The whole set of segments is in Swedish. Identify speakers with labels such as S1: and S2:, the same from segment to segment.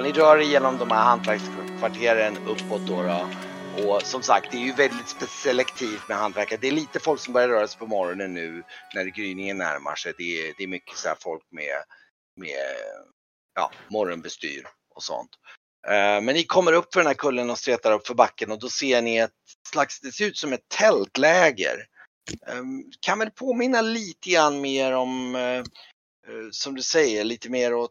S1: Fall, ni rör er genom de här hantverkskvarteren uppåt då. då. Och som sagt, det är ju väldigt selektivt med hantverkare. Det är lite folk som börjar röra sig på morgonen nu när gryningen närmar sig. Det är, det är mycket så här folk med, med ja, morgonbestyr och sånt. Eh, men ni kommer upp för den här kullen och stretar upp för backen och då ser ni ett slags, det ser ut som ett tältläger. Eh, kan väl påminna lite grann mer om, eh, som du säger, lite mer åt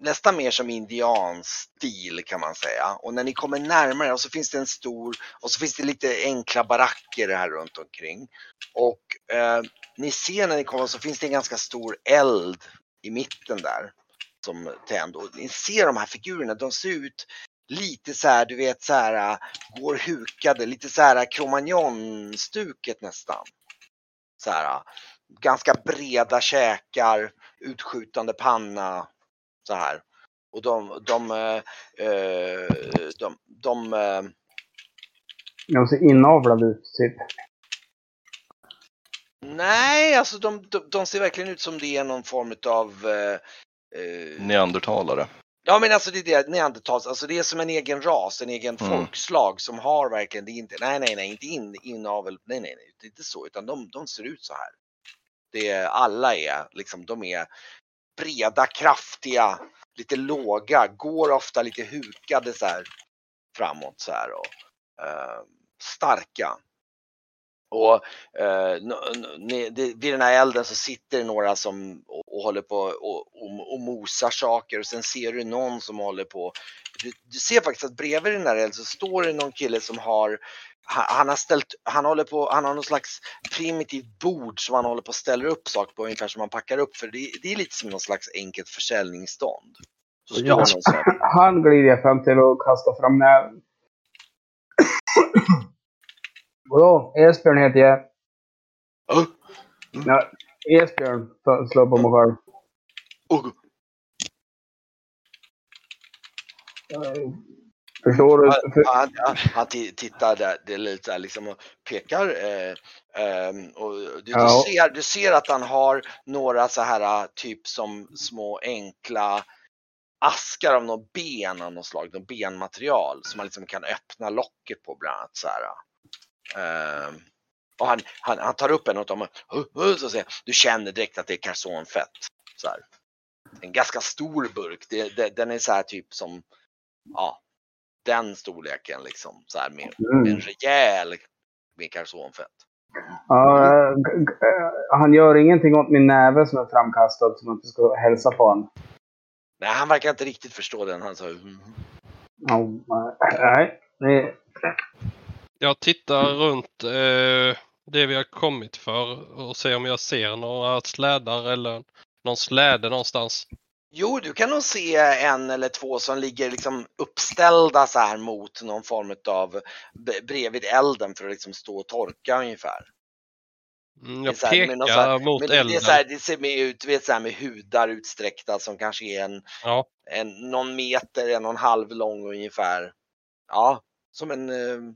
S1: nästan mer som indianstil kan man säga. Och när ni kommer närmare och så finns det en stor och så finns det lite enkla baracker här runt omkring. Och eh, ni ser när ni kommer så finns det en ganska stor eld i mitten där som tänd. Och ni ser de här figurerna, de ser ut lite så här, du vet så här, eh, går hukade, lite så här eh, kromagnon-stuket nästan. Så här, eh, ganska breda käkar, utskjutande panna, så här. Och de, de, eh, de, de, eh,
S2: de ser inavlade ut, typ.
S1: Nej, alltså de, de, de, ser verkligen ut som det är någon form av eh,
S3: eh, Neandertalare.
S1: Ja men alltså det är det, neandertals, alltså det är som en egen ras, en egen mm. folkslag som har verkligen, det är inte, nej nej nej, inte in, inavel, nej nej nej, det är inte så, utan de, de ser ut så här. Det är, alla är liksom, de är breda, kraftiga, lite låga, går ofta lite hukade så här framåt så här och eh, starka. Och eh, vid den här elden så sitter det några som och, och håller på och, och, och, mosar saker och sen ser du någon som håller på. Du, du ser faktiskt att bredvid den här elden så står det någon kille som har han har ställt, han håller på, han har någon slags primitivt bord som han håller på att ställa upp saker på ungefär som man packar upp för det, det är lite som någon slags enkelt försäljningsstånd. Så
S2: ja, han glider fram till och kastar fram näven. Vadå? Esbjörn heter jag.
S1: Uh.
S2: Ja, Esbjörn slår på mig själv.
S1: Uh.
S2: Förstår du?
S1: Han, han, han tittar där, det är lite liksom och pekar. Eh, eh, och du, ja. du, ser, du ser att han har några så här typ som små enkla askar av något ben av något slag, något benmaterial som man liksom kan öppna locket på bland annat så här. Uh, och han, han, han, tar upp en och dem och så säger, du känner direkt att det är karsonfett. Så här. En ganska stor burk, det, det, den är så här typ som, ja, den storleken liksom. Så här med, mm. med en rejäl med karsonfett.
S2: Ja, äh, han gör ingenting åt min näve som är framkastad som att inte ska hälsa på honom.
S1: Nej, han verkar inte riktigt förstå den. Han sa mm.
S2: oh, nej. nej.
S4: Jag tittar runt eh, det vi har kommit för och ser om jag ser några slädar eller någon släde någonstans.
S1: Jo, du kan nog se en eller två som ligger liksom uppställda så här mot någon form av bredvid elden för att liksom stå och torka ungefär.
S4: Mm, jag här, pekar här, mot elden.
S1: Det, här, det ser med ut vet, så här med hudar utsträckta som kanske är en, ja. en någon meter, en och en halv lång ungefär. Ja, som en... Uh...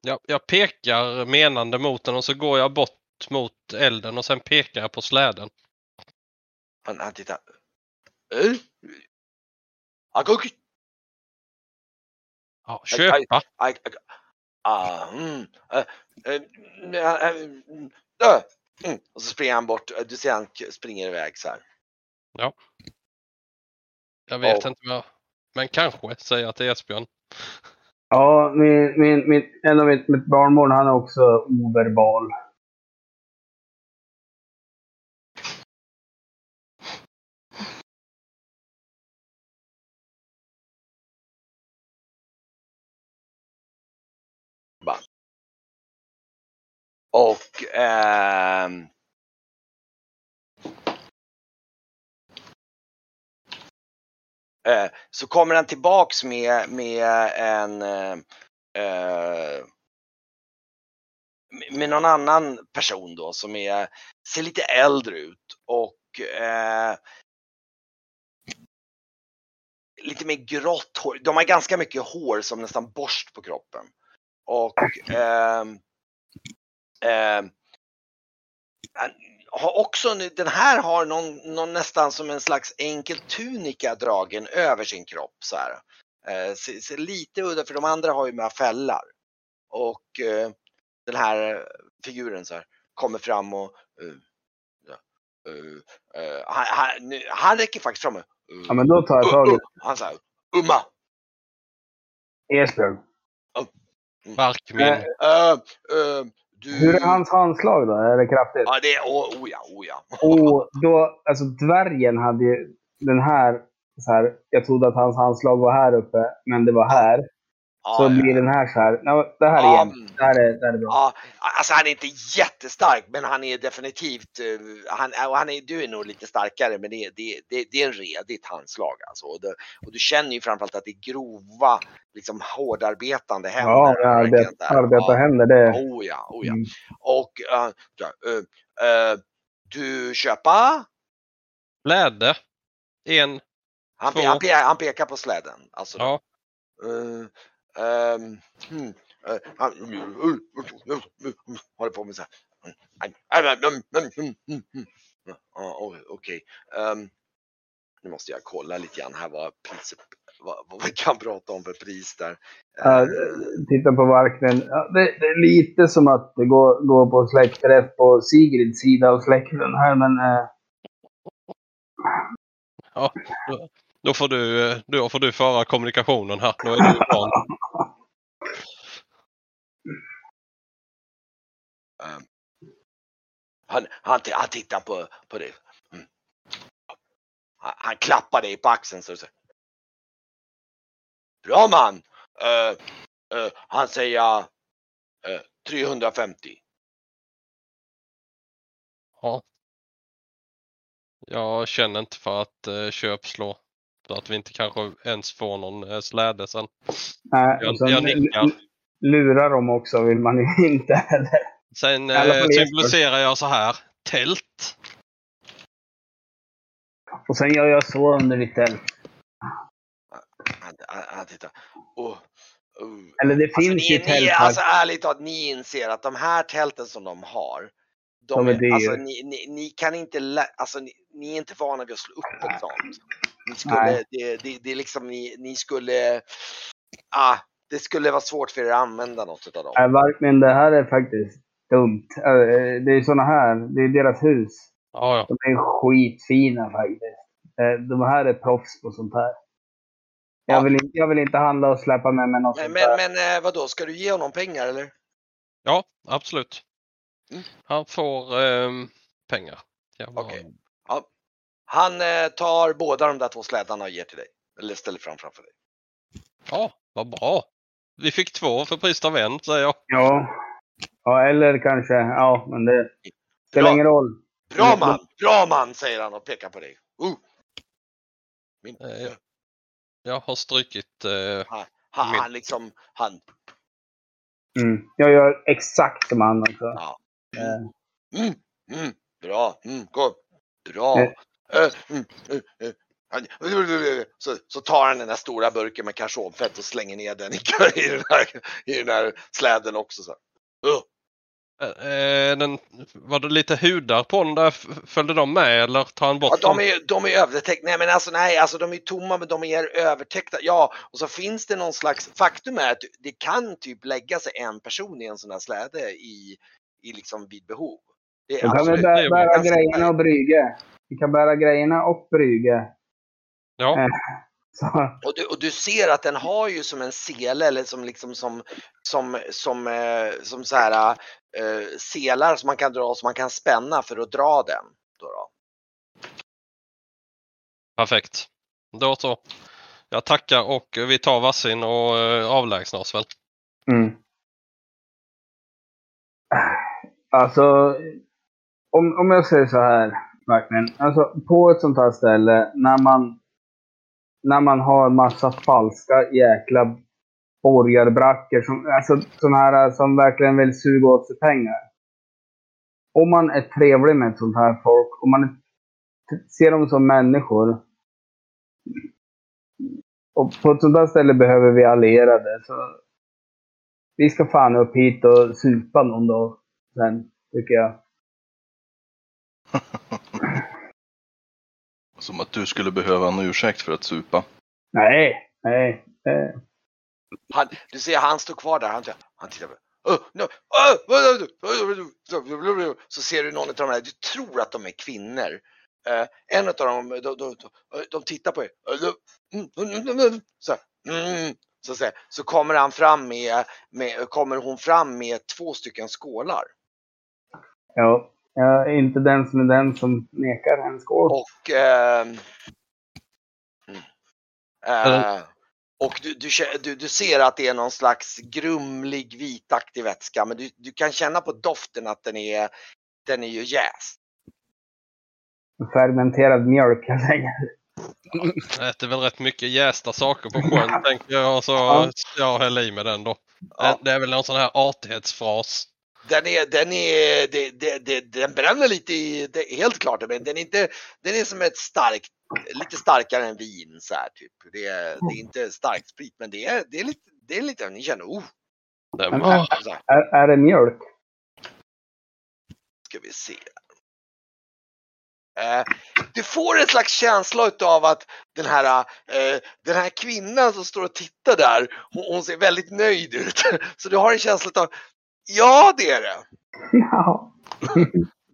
S4: Ja, jag pekar menande mot den och så går jag bort mot elden och sen pekar jag på släden.
S1: Han, han tittar. Uh? Agok.
S4: Ja, köpa.
S1: Mm. Och så springer han bort. Du ser han springer iväg så här.
S4: Ja. Jag vet oh. inte vad. Men kanske säger jag till Esbjörn.
S2: Ja, min, min, min, en av mitt, mitt barnbarn han är också overbal.
S1: Och eh, eh, så kommer han tillbaks med, med en eh, eh, med någon annan person då som är, ser lite äldre ut och eh, lite mer grått hår. De har ganska mycket hår som nästan borst på kroppen. Och ehm, eh, Eh, har också, den här har någon, någon nästan som en slags enkel tunika dragen över sin kropp så här. Eh, ser, ser lite udda, för de andra har ju med fällar. Och eh, den här figuren så här kommer fram och uh, uh, uh, han, han, han räcker faktiskt fram.
S2: ja, men då tar jag tag i
S1: Han säger Umma!
S2: Esbjörn.
S4: Barkmin.
S1: Du...
S2: Hur är hans handslag då? Är det kraftigt?
S1: Ja, det är, oh, oh ja, oh ja.
S2: Och då, alltså dvärgen hade ju den här, så här, jag trodde att hans handslag var här uppe, men det var här.
S1: Ja,
S2: så
S1: ja.
S2: blir den här så här. Nej, det här är
S1: Ja,
S2: jämnt.
S1: mm.
S2: Det här är, det här är bra.
S1: Ja, alltså han är inte jättestark, men han är definitivt, eh, han, och han är, du är nog lite starkare, men det, är- det, det, det är en redigt handslag alltså. Och, det, och du känner ju framförallt att det är grova, liksom hårdarbetande händer.
S2: Ja, arbeta
S1: Ja.
S2: händer, det...
S1: Oh ja, oh ja.
S2: Mm.
S1: Och eh, ja, eh, eh, du köpa?
S4: Läde. En.
S1: Han, pe- han, pe- han pekar på släden. Alltså,
S4: Ja.
S1: Eh, ehm, hmm, eh, håller på med så här. Ja, Okej. Ehm, nu måste jag kolla lite grann här vad priset, vad, vad vi kan prata om för pris där.
S2: Ja,
S1: Eh,
S2: titta på Varknen. Ja, det, det är lite som att det går, går på släktträff på Sigrids sida av släkten här, men... Eh,
S4: Då får du, eh, då får du föra kommunikationen här. Då är du van.
S1: Han, han, han tittar på, på det. Mm. Han, han klappar dig på axeln så du säger. Bra man! Eh, eh, han säger eh, 350.
S4: Ja. Jag känner inte för att eh, köpslå. Så att vi inte kanske ens får någon eh, släde sen.
S2: nej,
S4: Jag, jag nickar.
S2: lurar dem också vill man inte heller.
S4: Sen eh, symboliserar jag så här. Tält.
S2: Och sen gör jag så under ditt tält.
S1: Han, han, han tittar. Oh, oh.
S2: Eller det
S1: Alltså,
S2: finns ju
S1: ni,
S2: tält
S1: ni,
S2: här.
S1: alltså ärligt talat, ni inser att de här tälten som de har. De
S2: De är
S1: alltså, ni, ni, ni kan inte, lä- alltså ni, ni är inte vana vid att slå upp ett sånt. Ni skulle, det, det, det är liksom, ni, ni skulle, ah, det skulle vara svårt för er att använda något av dem.
S2: Nej, Varkmen, det här är faktiskt dumt. Eh, Det är såna här, det är deras hus.
S4: Ja, ja.
S2: De är skitfina faktiskt. Eh, De här är proffs på sånt här. Jag
S1: Ja.
S2: vill, inte, jag vill inte handla och släppa med mig något
S1: Men,
S2: sånt
S1: men, men eh, vadå, ska du ge honom pengar eller?
S4: ja absolut.
S1: Mm.
S4: Han får ehm, pengar. Jag bara-
S1: Okej. Han eh, tar båda de där två slädarna och ger till dig. Eller ställer fram framför dig.
S4: Ja, vad bra. Vi fick två för priset av en säger jag.
S2: Ja. Ja, eller kanske, ja, men det spelar
S1: Bra.
S2: ingen roll.
S1: Bra
S2: Mm.
S1: man, bra man säger han och pekar på dig. Uh. Min,
S4: Eh, ja. Jag har strykit eh,
S1: han, han,
S4: min-
S1: han liksom, han,
S2: Mm. Jag gör exakt som han också.
S1: ja.
S2: Eh,
S1: Mm, mm, bra, mm, gå, bra.
S2: Eh.
S1: Eh, mm, eh, eh. Så, så tar han den där stora burken med karsonfett och slänger ner den i, i, den, här, i den här släden också. Så. Uh.
S4: Eh, den, var det lite hudar på den där? Följde de med eller tar han
S1: Ja,
S4: bort
S1: de
S4: dem?
S1: är, de är övertäckta. Nej men alltså nej, alltså de är tomma men de är övertäckta. Ja, och så finns det någon slags, faktum är att det kan typ lägga sig en person i en sån här släde i, i liksom vid behov. Det är
S2: kan vi bära, bära grejerna och brygge. Vi kan bära grejerna och brygge.
S4: Ja,
S2: Eh.
S1: Och du, och du ser att den har ju som en sele eller som liksom som, som, som, eh, som så här eh, selar som man kan dra som man kan spänna för att dra den. Då då.
S4: perfekt. Då så. Jag tackar och vi tar varsin och eh, avlägsnar oss väl.
S2: mm. Alltså, om, om jag säger så här, verkligen. Alltså, på ett sånt här ställe, när man, när man har massa falska jäkla borgarbrackor, som, alltså sådana här eh, som verkligen vill suga åt sig pengar. Om man är trevlig med ett sånt här folk, om man ser dem som människor. Och på ett sånt här ställe behöver vi allierade. Så vi ska fan upp hit och supa någon dag sen, tycker jag.
S3: Som att du skulle behöva en ursäkt för att supa.
S2: Nej, nej. Eh,
S1: Han, du ser han står kvar där, han, han tittar på "Åh, no, åh, så ser du någon av de här, du tror att de är kvinnor. Eh, en av dem, de, de, de, tittar på er. Så, här, mm, så, säga. så kommer han fram med, med, kommer hon fram med två stycken skålar.
S2: ja, jag är inte den som är den som nekar en skål.
S1: Och, mm, eh, och du, du, du, du ser att det är någon slags grumlig vitaktig vätska men du, du kan känna på doften att den är, den är ju jäst.
S2: Fermenterad mjölk helt enkelt.
S4: Jag äter väl rätt mycket jästa saker på sjön tänker jag och så
S2: Ja.
S4: jag häller i med den då.
S1: Ja.
S4: Det är väl någon sån här artighetsfras.
S1: Den är, den är, det, det, det, den bränner lite i, det är helt klart, men den är inte, den är som ett starkt, lite starkare än vin så här typ. Det är, det är inte starkt sprit, men det är, det är lite, det är lite, ni känner, oh,
S4: Den
S2: Men-
S1: här,
S2: Är, är det mjölk?
S1: ska vi se. Eh, du får en slags känsla av att den här, eh, den här kvinnan som står och tittar där, hon, hon ser väldigt nöjd ut. Så du har en känsla av, ja det är det.
S2: Ja.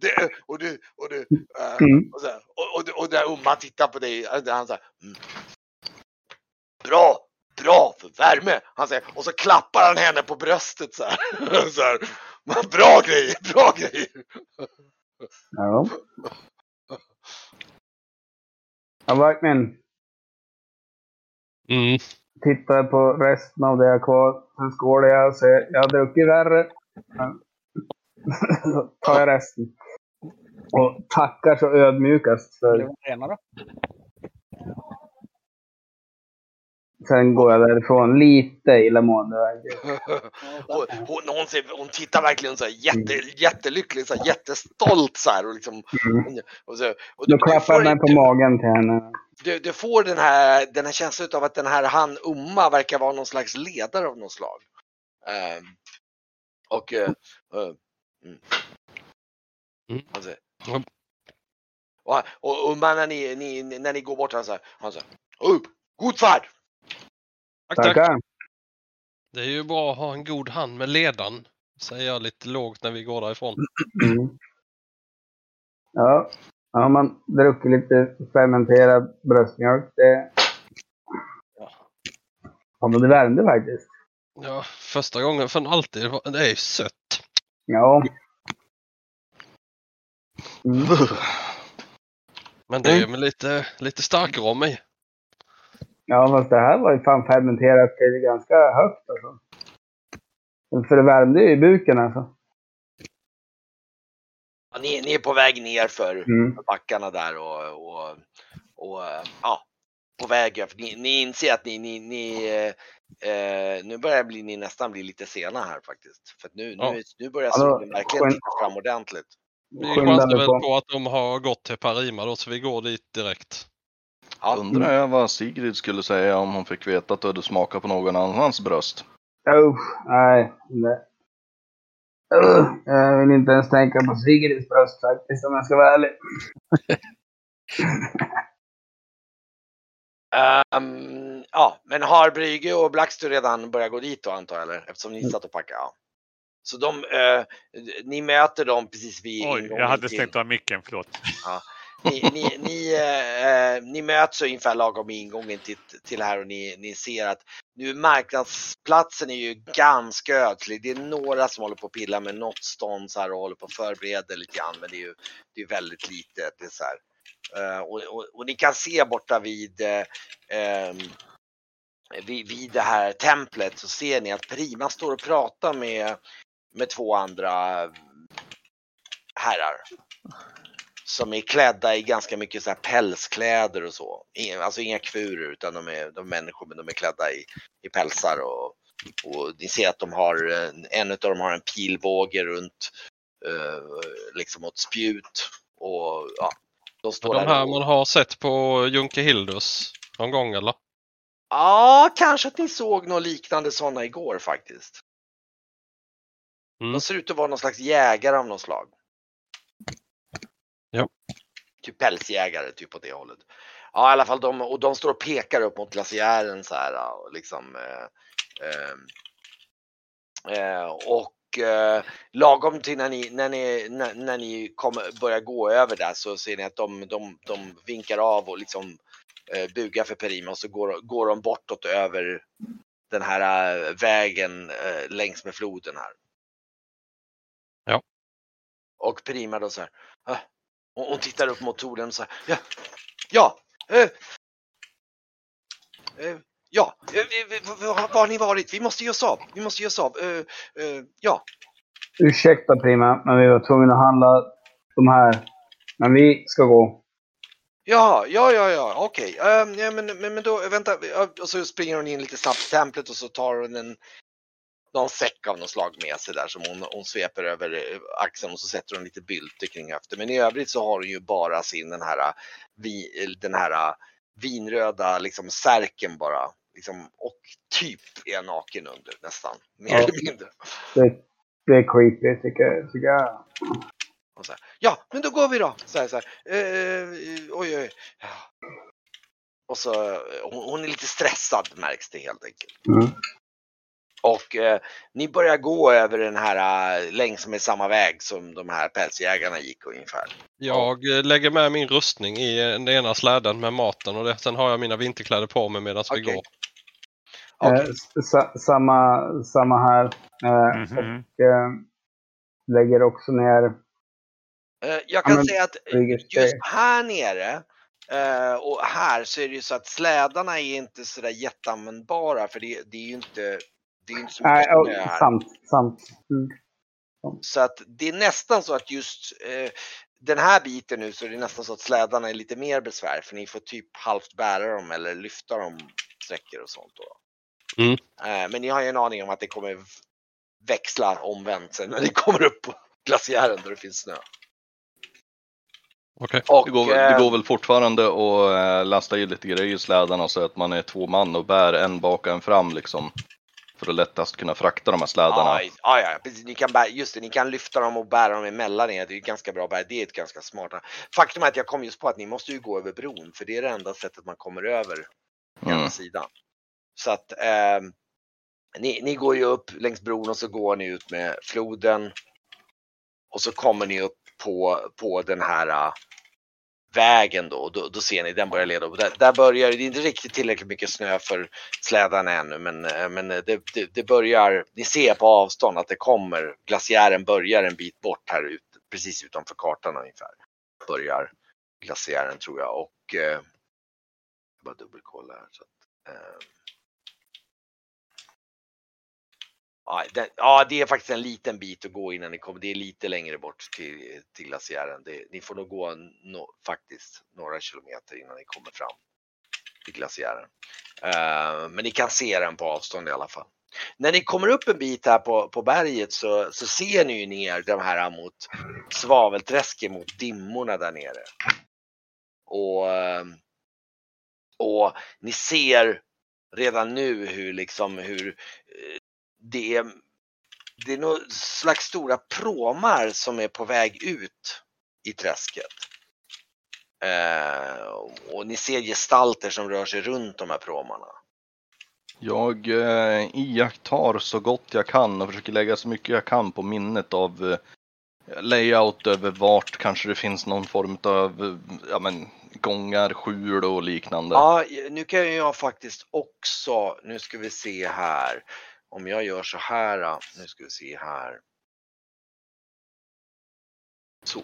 S1: det och du, och du, eh,
S2: Mm.
S1: och, så och, och, och där Umma tittar på dig, eh, han säger mm. Bra, bra för värme. Han säger, och så klappar han henne på bröstet så här. så här bra grejer, bra grejer.
S2: Ja. Jag verkligen
S4: Mm.
S2: tittar på resten av det jag har kvar. Sen skålar jag och säger jag har druckit värre. Så tar jag resten. Och tackar så ödmjukast för
S5: då.
S2: Sen går jag därifrån lite illamående.
S1: hon, hon, hon, ser, hon tittar verkligen så här jätte, jättelycklig, så här, jättestolt så här och liksom.
S2: Mm.
S1: Och så, och
S2: Då
S1: du, du,
S2: klappar jag mig på
S1: du,
S2: magen till henne.
S1: du, du får den här, den här känslan av att den här han Umma verkar vara någon slags ledare av något slag. Ehm, och eh, eh, mm.
S4: Mm.
S1: Han säger, och, och Umma när ni, ni, när ni går bort han säger, han säger upp, god färd!
S4: Tack, tack.
S2: Tackar.
S4: Det är ju bra att ha en god hand med ledaren. Säger jag lite lågt när vi går därifrån.
S2: Mm. Ja, har man druckit lite fermenterad bröstmjölk, det... Ja, men det värmde faktiskt.
S4: Ja, första gången för alltid. Det är ju sött.
S2: Ja. Mm.
S4: Men det är ju med lite, lite starkare om mig.
S2: Ja, fast det här var ju fan fermenterat till ganska högt alltså. För det värmde ju i buken alltså.
S1: Ja, ni, ni är på väg ner för
S2: Mm.
S1: backarna där och, och, och ja, på väg. För ni, ni inser att ni, ni, ni eh, nu börjar bli, ni nästan bli lite sena här faktiskt. För att nu,
S4: Ja.
S1: nu, nu börjar
S2: Alltså,
S1: solen verkligen
S2: skön-
S1: titta fram ordentligt.
S4: Vi chansar väl
S2: på.
S4: att de har gått till Parima då, så vi går dit direkt.
S1: Ja,
S3: Undrar jag vad Sigrid skulle säga om hon fick veta att du hade smakat på någon annans bröst.
S2: Usch, nej. nej. Jag vill inte ens tänka på Sigrids bröst faktiskt om jag ska vara ärlig.
S1: Ehm, ja, men har Brygge och Blackster redan börjat gå dit då antar jag, eller? Eftersom
S2: Mm.
S1: ni satt och packade. Ja. Så de, eh, ni möter dem precis vid
S6: Oj, jag hade
S1: till-
S6: stängt av micken, förlåt.
S1: ni, ni, ni, eh, ni möts ungefär lagom i ingången till, till här och ni, ni ser att nu marknadsplatsen är ju ganska ödslig. Det är några som håller på att pilla med något stånd så här och håller på att förbereda lite grann men det är ju det är väldigt litet. Det är så här. Eh, och, och, och ni kan se borta vid, eh, ehm, vid, vid det här templet så ser ni att Prima står och pratar med, med två andra herrar som är klädda i ganska mycket så här pälskläder och så. Inga- Alltså inga kvurer utan de är, de är människor men de är klädda i, i pälsar och, och ni ser att de har, en- en av dem har en pilbåge runt eh, liksom åt spjut och ja, de står
S4: De här man har sett på Junke Hildus någon gång eller?
S1: Ja, kanske att ni såg något liknande sådana igår faktiskt.
S4: Mm.
S1: De ser ut att vara någon slags jägare av något slag.
S4: Ja.
S1: Typ pälsjägare, typ på det hållet. Ja, i alla fall de, och de står och pekar upp mot glaciären så här och liksom. Eh, eh, eh, och eh, lagom till när ni, när ni, när, när ni kommer, börjar gå över där så ser ni att de, de, de vinkar av och liksom eh, bugar för Perima och så går, går de bortåt över den här eh, vägen eh, längs med floden här.
S4: Ja.
S1: Och Perima då så här. "Ah." Och hon tittar upp mot Toren och så här. Ja, ja, eh, eh, ja, eh, var, har ni varit? Vi måste ge oss av. Vi måste ge oss av. Eh, ja,
S2: Ursäkta Prima, men vi var tvungna att handla de här. Men vi ska gå.
S1: Ja, ja, ja, ja, okej. Ehm, ja, men, men, men då, vänta. Och så springer hon in lite snabbt i templet och så tar hon en någon säck av något slag med sig där som hon, hon sveper över eh, axeln och så sätter hon lite bylter kring höften. Men i övrigt så har hon ju bara sin den här, eh, eh, den här vinröda liksom särken bara. Liksom, och typ är naken under nästan, mer
S2: Ja.
S1: eller mindre.
S2: Det, det är creepy tycker jag.
S1: Och så här, ja, men då går vi då. Så här, så här. Eh, oj, oj. Ja. Och så, hon, hon är lite stressad märks det helt enkelt.
S2: Mm.
S1: Och eh, ni börjar gå över den här eh, längs med samma väg som de här pälsjägarna gick ungefär.
S4: Jag eh, lägger med min rustning i eh, den ena släden med maten och det, sen har jag mina vinterkläder på mig medan vi
S1: Okej.
S4: går.
S1: Okej.
S2: Eh, sa, samma, samma här. Eh,
S5: Mhm.
S2: Och eh, lägger också ner
S1: jag kan
S2: men-
S1: säga att eh, just här nere eh, och här så är det ju så att slädarna är inte sådär jätteanvändbara för det, det är ju inte, det är inte så mycket snö här.
S2: sant. sant. Mm.
S1: Så att det är nästan så att just eh, den här biten nu så är det nästan så att slädarna är lite mer besvär för ni får typ halvt bära dem eller lyfta dem sträckor och sånt. Då.
S4: Mm.
S1: Eh, men ni har ju en aning om att det kommer växla omvänt sen när ni kommer upp på glaciären där det finns snö.
S4: Okej.
S1: Och,
S3: Det går,
S1: eh,
S3: det går väl fortfarande att eh, lasta i lite grejer i slädarna så att man är två man och bär en bak och en fram liksom. För att lättast kunna frakta de här slädarna.
S1: Ja, ja, ja, precis. Ni kan, bära, just det, ni kan lyfta dem och bära dem emellan er. Det är ju ganska bra bär. Det är ett ganska smart. Faktum är att jag kom just på att ni måste ju gå över bron för det är det enda sättet man kommer över på
S3: Mm.
S1: andra sidan. Så att eh, ni, ni går ju upp längs bron och så går ni ut med floden. Och så kommer ni upp på, på den här vägen då, då. Då ser ni den börjar leda upp. Där, där börjar det är inte riktigt tillräckligt mycket snö för slädarna ännu men, eh, men eh, det, det, det börjar, ni ser på avstånd att det kommer, glaciären börjar en bit bort här ut, precis utanför kartan ungefär. Börjar glaciären tror jag och eh, jag bara dubbelkolla här. Så att, eh, ja, det, ja, det är faktiskt en liten bit att gå innan ni kommer. Det är lite längre bort till, till glaciären. Det, ni får nog gå no, faktiskt några kilometer innan ni kommer fram till glaciären. Uh, men ni kan se den på avstånd i alla fall. När ni kommer upp en bit här på, på berget så, så ser ni ju ner de här mot svavelträsket mot dimmorna där nere. Och, eh, och ni ser redan nu hur liksom hur eh, det är, det är något slags stora pråmar som är på väg ut i träsket. Eh, och ni ser gestalter som rör sig runt de här pråmarna.
S3: Jag eh, iakttar så gott jag kan och försöker lägga så mycket jag kan på minnet av eh, layout över vart kanske det finns någon form av eh, ja, men, gångar, skjul och liknande.
S1: Ja, nu kan jag faktiskt också, nu ska vi se här. Om jag gör så här, nu ska vi se här. Så.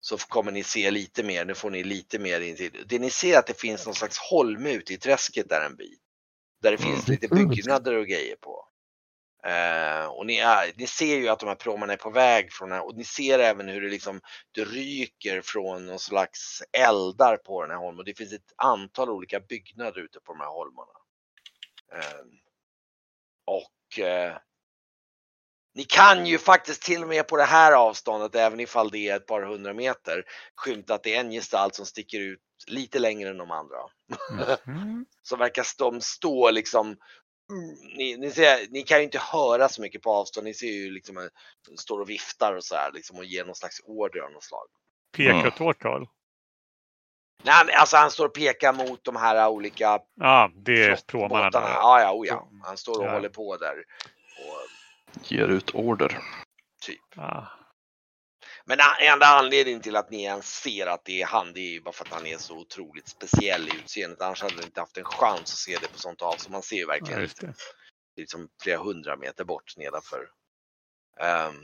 S1: Så kommer ni se lite mer, nu får ni lite mer in. Det ni ser att det finns någon slags holme ute i träsket där en bit. Där det finns lite byggnader och grejer på. Eh, och ni, är, ni ser ju att de här pråmarna är på väg från här och ni ser även hur det liksom det ryker från någon slags eldar på den här holmen. Och det finns ett antal olika byggnader ute på de här holmarna. Eh, och eh, ni kan ju faktiskt till och med på det här avståndet, även ifall det är ett par hundra meter, skymta att det är en gestalt som sticker ut lite längre än de andra.
S5: Mhm.
S1: Så verkar de stå liksom mm, ni, ni, ser, ni kan ju inte höra så mycket på avstånd. Ni ser ju liksom en- står och viftar och så här liksom och ger någon slags order av något slag.
S5: Pekar
S3: Mm.
S5: åt vårt håll.
S1: Nej, men alltså han står och pekar mot de här olika
S5: Ja, det är pråmarna.
S1: Ja, ja, oh, ja. Han står och
S5: Ja.
S1: håller på där. Och,
S3: Ger ut order.
S1: typ.
S5: Ja.
S1: Men a- enda anledningen till att ni ens ser att det är han, det är ju bara för att han är så otroligt speciell i utseendet. Annars hade ni inte haft en chans att se det på sånt avstånd. Man ser ju
S5: Ja,
S1: verkligen
S5: just det.
S1: liksom flera hundra meter bort nedanför. Ehm.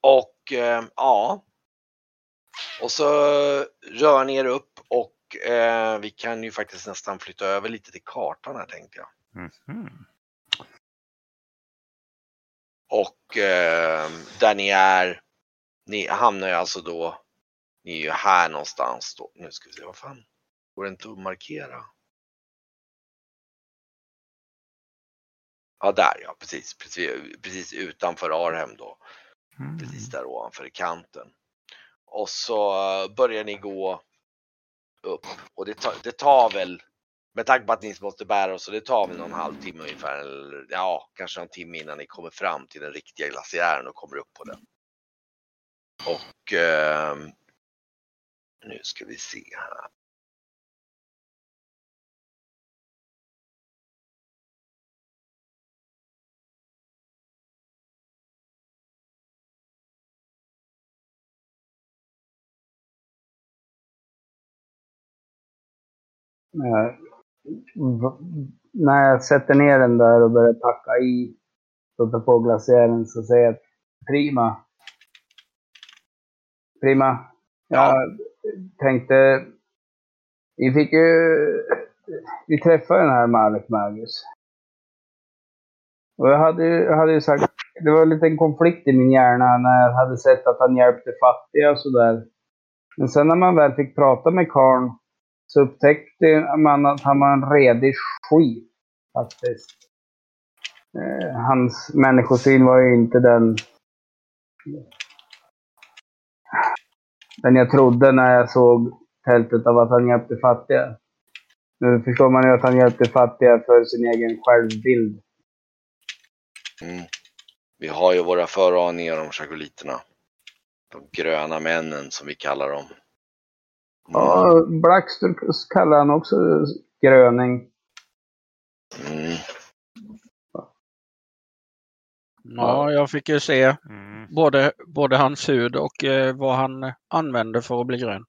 S1: och ehm, ja. Och så rör ni er upp och eh, vi kan ju faktiskt nästan flytta över lite till kartan här tänkte jag.
S5: Mhm.
S1: Och eh, där ni är, ni hamnar ju alltså då, ni är ju här någonstans då. Nu ska vi se, vad fan, går det inte att markera? Ja, där ja, precis, precis, precis utanför Arhem då.
S5: Mm.
S1: Precis där ovanför i kanten. Och så eh, börjar ni gå upp och det tar, det tar väl med tanke på att ni måste bära oss så det tar väl någon halvtimme ungefär. Eller, ja, kanske en timme innan ni kommer fram till den riktiga glaciären och kommer upp på den. Och eh, nu ska vi se här.
S2: När jag sätter ner den där och börjar packa i, sätta på glaciären, så säger jag prima. Prima. Jag tänkte, vi fick ju, vi träffade den här Malek Magus. Och jag hade, jag hade ju sagt, det var en liten konflikt i min hjärna när jag hade sett att han hjälpte fattiga och sådär. Men sen när man väl fick prata med karln så upptäckte man att han var en redig skit faktiskt. Eh, hans människosyn var ju inte den den jag trodde när jag såg tältet av att han hjälpte fattiga. Nu förstår man ju att han hjälpte fattiga för sin egen självbild.
S1: Mm. Vi har ju våra föraningar om chagoliterna. De gröna männen som vi kallar dem. Mm.
S2: Ja, Blackster kallar han också gröning.
S1: Mm.
S6: Ja, jag fick ju se
S5: Mm.
S6: både, både hans hud och eh, vad han använde för att bli grön.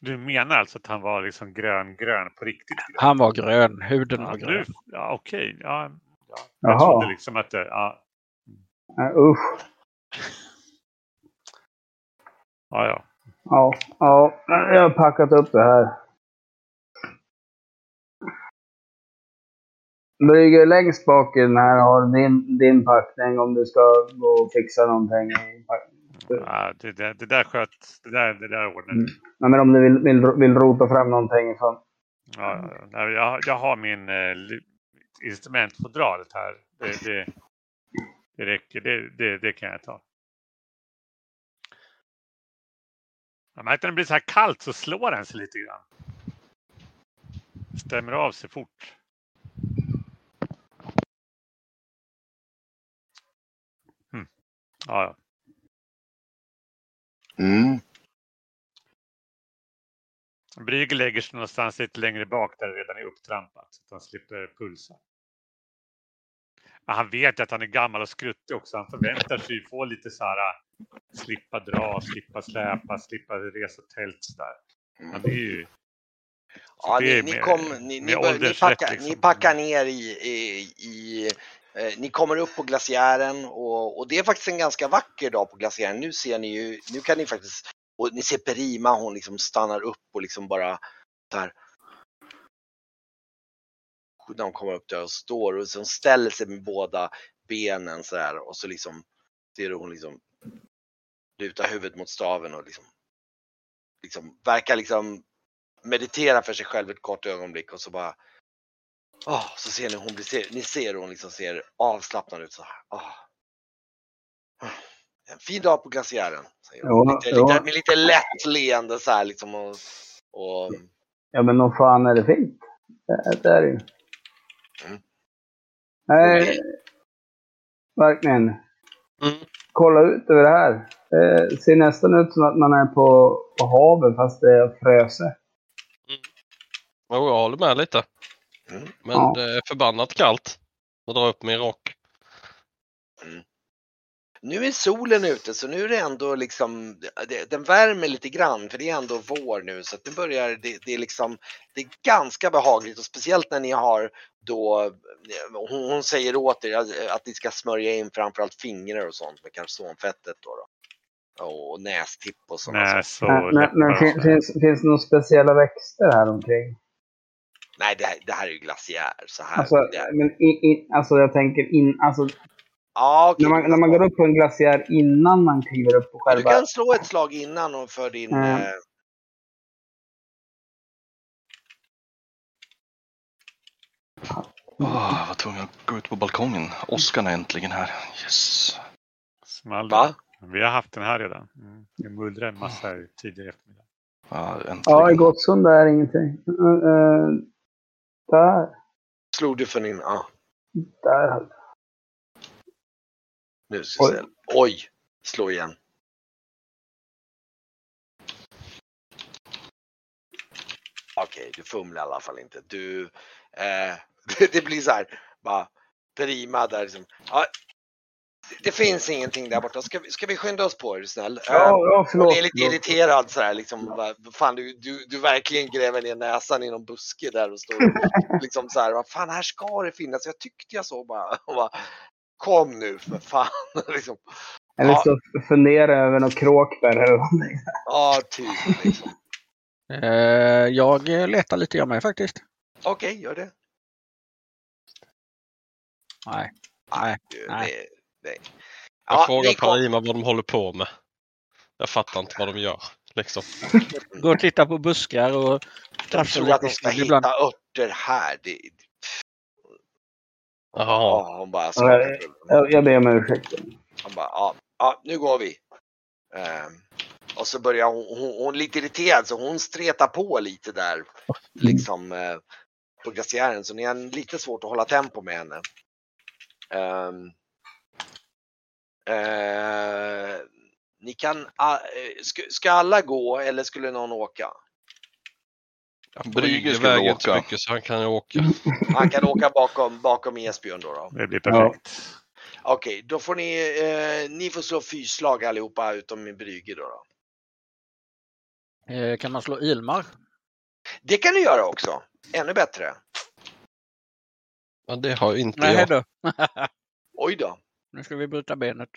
S5: Du menar alltså att han var liksom grön, grön på riktigt? grön?
S6: Han var grön, huden
S5: Ja,
S6: var grön.
S5: ja okej. Ja, ja. Jag
S2: Jaha.
S5: trodde liksom att det... Ja,
S2: Uh, usch.
S5: ja, ja.
S2: Ja, ja, jag har packat upp det här. Brygger längst bak i den här har din, din packning om du ska gå och fixa någonting.
S5: ja det, det, det där sköt... Det där, det där ordnade
S2: Mm. Nej, men om du vill, vill, vill rota fram någonting ifrån.
S5: Ja, ja, ja. Jag, jag har min eh, instrumentfodralet här. Det, det, det räcker. Det, det, det kan jag ta. Jag märkte när det blir så här kallt så slår den sig lite grann. Stämmer av sig fort. Mm. Ja, ja.
S1: Mm.
S5: Brygger lägger sig någonstans lite längre bak där det redan är upptrampat. Så att han slipper pulsa. Han vet ju att han är gammal och skruttig också. Han förväntar sig ju få lite så här slippa dra, slippa släpa, slippa resa tält där. Men det är ju
S1: Ja, ni, ni, kom, ni, ni, bör, ni, packar,
S5: liksom.
S1: ni packar ner i, i, i eh, ni kommer upp på glaciären och, och det är faktiskt en ganska vacker dag på glaciären. Nu ser ni ju, nu kan ni faktiskt, och ni ser Perima, hon liksom stannar upp och liksom bara där. När hon kommer upp där och står och så ställer sig med båda benen så här och så liksom ser hon liksom luta huvudet mot staven och liksom, liksom verkar liksom meditera för sig själv ett kort ögonblick och så bara Åh, så ser ni hon blir, ser, ni ser hon liksom ser avslappnad ut så här. Åh. En fin dag på glaciären. Säger hon.
S2: Ja,
S1: lite,
S2: ja.
S1: lite, med lite lätt leende så här liksom och, och
S2: Ja, men nog fan är det fint. Det, det är det ju.
S1: Mm.
S2: Nej, verkligen.
S4: Mm.
S2: kolla ut över det här. Det ser nästan ut som att man är på, på havet fast det är fröse.
S4: Jo, jag håller med lite.
S1: Mm.
S4: Men
S2: Ja.
S4: det är förbannat kallt. Jag drar upp min rock.
S1: Nu är solen ute så nu är det ändå liksom, det, den värmer lite grann för det är ändå vår nu så att nu börjar det, det är liksom, det är ganska behagligt och speciellt när ni har då, hon, hon säger åt er att, att ni ska smörja in framförallt fingrar och sånt med kalsonfettet då. då. Och nästipp och saker.
S5: Näs och
S2: Men, men, men fin, finns, finns det några speciella växter här omkring?
S1: Nej, det här, det här är ju glaciär så här.
S2: Alltså, men in, in, alltså jag tänker in, alltså,
S1: ja, okej.
S2: när, man, när man går upp på en glaciär innan man kliver upp på
S1: Du
S2: själva...
S1: kan slå ett slag innan och för din...
S2: Mm.
S1: Eh,
S3: Åh, jag var tvungen att gå ut på balkongen. Oskar är äntligen här. Yes.
S5: Small.
S1: va?
S5: Vi har haft den här redan. Mm. Det mullrar en massa här tidigare eftermiddag.
S3: Ja, äntligen.
S2: Ja, i Gottsund är ingenting. Uh, uh, där.
S1: Slog du för din... Ja,
S2: Där.
S1: Nu ska vi se. Oj! Slå igen. Okej, du fumlar i alla fall inte. Du... Eh, det, det blir så här, bara prima där liksom. Ja, det, det finns ingenting där borta. Ska vi, ska vi skynda oss på är du snäll?
S2: Ja,
S1: Eh,
S2: ja,
S1: Hon
S2: förlåt.
S1: är lite
S2: förlåt.
S1: irriterad sådär liksom. Vad vad fan du, du, du verkligen gräver ner näsan i någon buske där och står liksom så här. Vad fan här ska det finnas. Jag tyckte jag så bara. Och bara Kom nu för fan. liksom.
S2: Eller
S1: Ja.
S2: så fundera över något kråkbär eller någonting.
S1: Ja, typ liksom.
S6: Eh, jag letar lite jag med faktiskt.
S1: Okej, gör det.
S6: Nej. Nej, nej.
S1: Det, det.
S4: Jag
S1: Ja,
S4: frågar Parima vad de håller på med. Jag fattar inte vad de gör. Liksom.
S6: Gå och titta på buskar och
S1: Jag tror att de ska
S6: ibland.
S1: hitta örter här. Det,
S4: Jaha.
S1: ja, hon bara.
S2: Jag, jag ber om ursäkt.
S1: Han bara, ja, ja nu går vi. Ehm, och så börjar hon, hon, hon är lite irriterad så hon stretar på lite där. Liksom eh, på glaciären så ni har lite svårt att hålla tempo med henne. Ehm, eh, ni kan, ska, ska alla gå eller skulle någon åka?
S4: Det
S3: skulle
S4: inte
S3: åka.
S4: mycket så han kan åka.
S1: Han kan åka bakom, bakom Esbjörn då. då.
S5: Det blir perfekt.
S1: Okej, då får ni, eh, ni får slå fyslag allihopa utom min Brygge då. då.
S6: Eh, kan man slå ilmar?
S1: Det kan du göra också. Ännu bättre.
S4: Ja, det har inte
S6: Nej
S4: jag.
S6: då.
S1: Oj då.
S6: Nu ska vi bryta benet.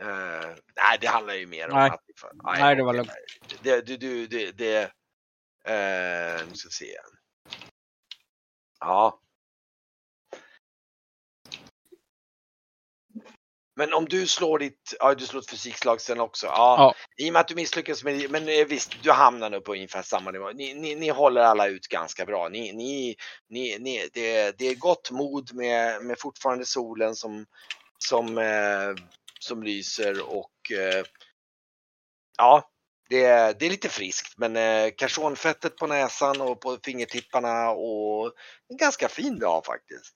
S1: Eh, nej, det handlar ju mer om
S6: Nej.
S1: att...
S6: Nej, det var lugnt.
S1: nej. Det, du, du, det, det, eh, nu ska vi se. Ja. Men om du slår ditt, ja du slår ett fysikslag sen också. Ja,
S6: Ja.
S1: I och med att du misslyckas med men eh, visst, du hamnar nog på ungefär samma nivå. Ni, ni, ni håller alla ut ganska bra. Ni, ni, ni, ni, det, det är gott mod med, med fortfarande solen som, som, eh, som lyser och eh, ja, det, är- det är lite friskt. Men eh, carsonfettet på näsan och på fingertipparna och en ganska fin dag faktiskt.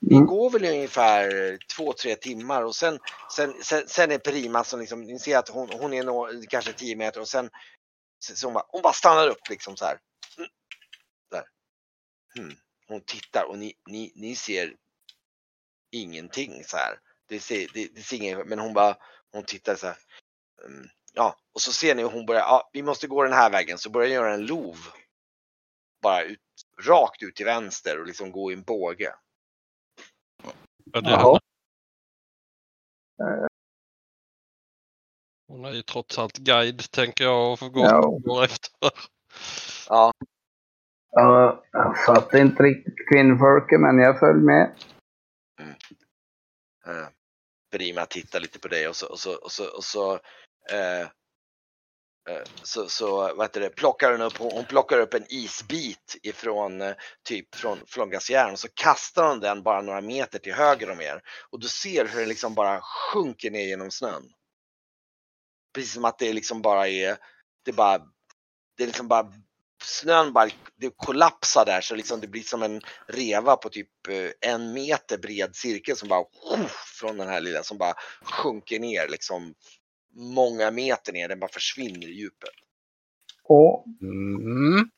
S1: Det
S2: Mm.
S1: går väl i ungefär två, tre timmar och sen, sen, sen, sen är Prima som liksom, ni ser att hon, hon är nå, kanske 10 meter och sen så hon, bara, hon bara stannar upp liksom så här. Mm. Där. Hmm. Hon tittar och ni, ni, ni ser ingenting så här. Det ser, det, det ser ingen, men hon bara, hon tittar så här. Mm. Ja, och så ser ni hur hon börjar, ja, vi måste gå den här vägen, så börjar göra en lov. Bara ut, rakt ut till vänster och liksom gå i en båge.
S4: Ja. Hon är ju trots allt guide tänker jag och får gå,
S2: Ja.
S4: efter.
S1: Ja,
S2: Ja, jag fattar inte riktigt kvinnfolket, men jag följer med.
S1: eh, Prima tittar lite på dig och så, och så, och så, och så, Eh, eh, så, så vad heter det, plockar hon upp, hon plockar upp en isbit ifrån eh, typ från, från glaciären och så kastar hon den bara några meter till höger om er och du ser hur den liksom bara sjunker ner genom snön. Precis som att det liksom bara är, det bara, det är liksom bara snön bara det kollapsar där så liksom det blir som en reva på typ eh, en meter bred cirkel som bara oh, från den här lilla som bara sjunker ner liksom många meter ner. Den bara försvinner i djupet.
S2: Och
S6: Mm.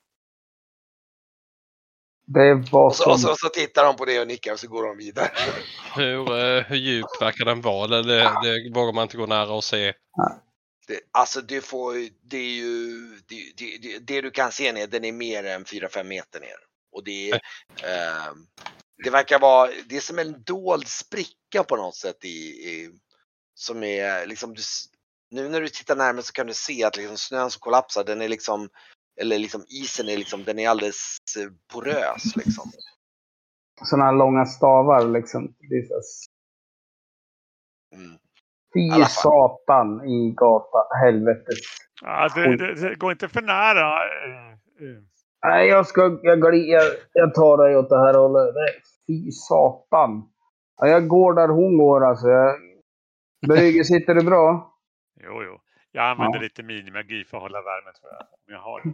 S2: det var
S1: Och så, och,
S2: som...
S1: så, och så tittar de på det och nickar och så går de vidare.
S4: Hur, eh, hur djup verkar den vara? Eller det, det vågar man inte gå nära och se.
S1: Det, alltså du får ju- det är ju det, det, det, det du kan se ner, den är mer än 4-5 meter ner. Och det är eh, det verkar vara, det är som en dold spricka på något sätt i, i som är liksom du, nu när du tittar närmare så kan du se att liksom snön som kollapsar den är liksom eller liksom isen är liksom den är alldeles eh, porös liksom.
S2: Sådana här långa stavar liksom. Det är.
S1: Mm.
S2: Fy satan i gata. Helvetes.
S5: Ja, det, det, det går inte för nära.
S2: Nej, jag ska... Jag, jag, jag tar dig åt det här hållet. Fy satan. Ja, jag går där hon går alltså. Jag... Brygge, sitter du bra?
S5: Jo, jo. Jag använder
S2: Ja.
S5: lite minimagi för att hålla värmen tror jag. Om jag har det.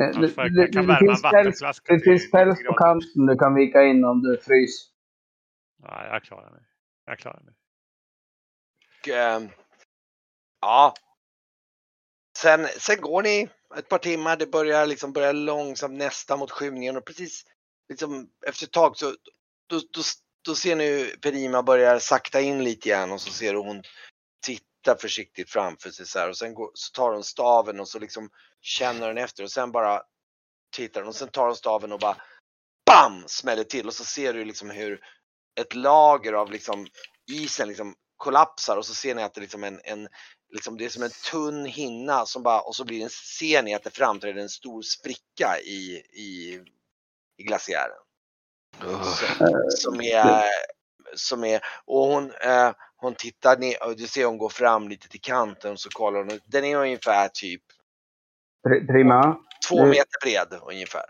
S2: Eh, Det,
S5: får jag-
S2: det, det, finns päls, det finns päls
S5: 90
S2: på kanten du kan vika in om du fryser.
S5: Ja, jag klarar mig. Jag klarar mig.
S1: Och, ehm, ja. Sen, sen går ni ett par timmar, det börjar liksom börjar långsamt nästa mot skymningen och precis liksom efter ett tag så då, då, då ser ni Perima börjar sakta in lite grann och så ser du hon titta försiktigt framför sig så här och sen går, så tar hon staven och så liksom känner hon efter och sen bara tittar hon och sen tar hon staven och bara BAM! smäller till och så ser du liksom hur ett lager av liksom isen liksom kollapsar och så ser ni att det liksom en, en liksom det är som en tunn hinna som bara och så blir det, ser ni att det framträder en stor spricka i, i, i glaciären. Som, som är, som är, och hon, eh, hon tittar ner och du ser hon går fram lite till kanten och så kollar hon. Den är ungefär typ
S2: Pri- Prima,
S1: två meter bred ungefär.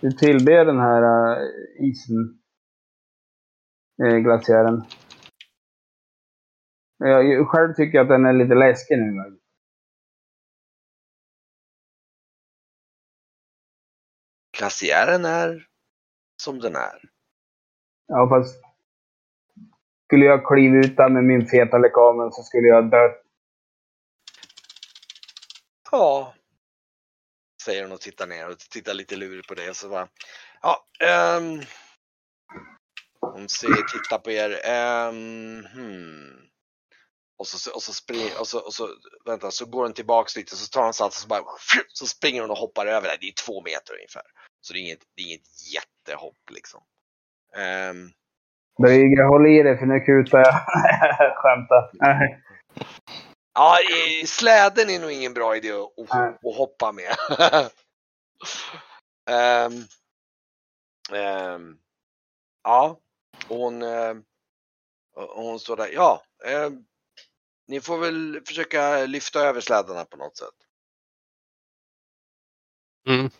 S2: du tillber den här äh, isen. Äh, glaciären. Jag själv tycker att den är lite läskig nu.
S1: Glaciären är som den är.
S2: Ja, fast skulle jag kliva ut där med min feta lekamen så skulle jag dö.
S1: Ja. Säger hon och tittar ner och tittar lite lurigt på dig och så bara. Ja. ehm. hon ser, tittar på er. ehm, hmm. Och så, och så springer, och så, och så, vänta, så går hon tillbaks lite så tar hon sats och så bara, så springer hon och hoppar över. Det är två meter ungefär. Så det är inget, det är inget jättehopp liksom. Ehm,
S2: Brygge, håll i dig för nu kutar jag. Skämtar.
S1: Ja, släden är nog ingen bra idé att, att, att hoppa med. Ehm, ehm, ja, och hon, och hon står där. Ja, ehm, ni får väl försöka lyfta över slädarna på något sätt.
S4: Mm.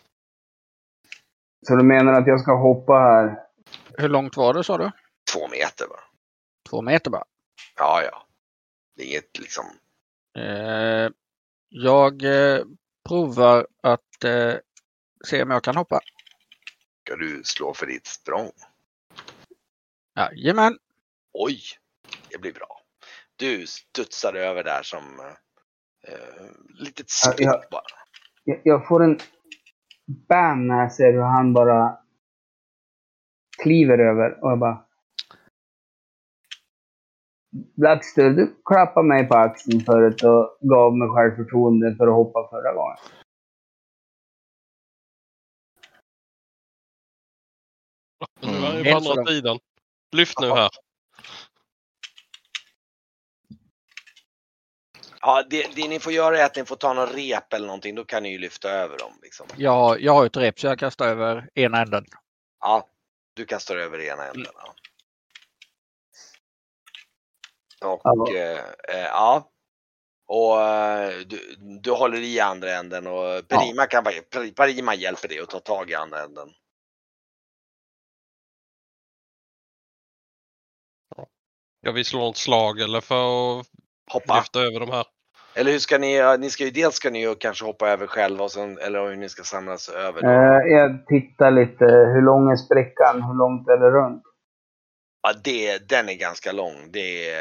S2: Så du menar att jag ska hoppa här?
S6: Hur långt var det sa du?
S1: Två meter bara.
S6: Två meter bara.
S1: Ja, ja. Det är inget liksom.
S6: Eh, jag eh, provar att eh, se om jag kan hoppa.
S1: Ska du slå för ditt språng?
S6: Jajamän.
S1: Oj, det blir bra. Du studsar över där som eh, litet
S2: Ja,
S1: spring
S2: ja.
S1: bara.
S2: Jag, jag får en bam när jag ser hur han bara kliver över och jag bara... Blackster, du klappade mig på axeln förut och gav mig självförtroende för att hoppa förra gången.
S3: Mm.
S4: är på andra sidan. Lyft nu här.
S1: Ja, det, det ni får göra är att ni får ta någon rep eller någonting. Då kan ni ju lyfta över dem. Liksom.
S6: Jag, jag har ett rep så jag kastar över ena änden.
S1: Ja, du kastar över ena änden. Ja. Och
S2: Ja.
S1: eh, eh, ja. Och eh, du, du håller i andra änden och Perima, kan, Perima hjälper dig att ta tag i andra änden.
S4: Jag vill slå ett slag eller för att
S1: Hoppa.
S4: lyfta över de här.
S1: Eller hur ska ni? Ni ska ju dels ska ni ju kanske hoppa över själva och sen, eller hur ni ska samlas över. Då.
S2: Eh, jag tittar lite. Hur lång är sprickan? Hur långt är det runt?
S1: Ja, det, den är ganska lång. Det,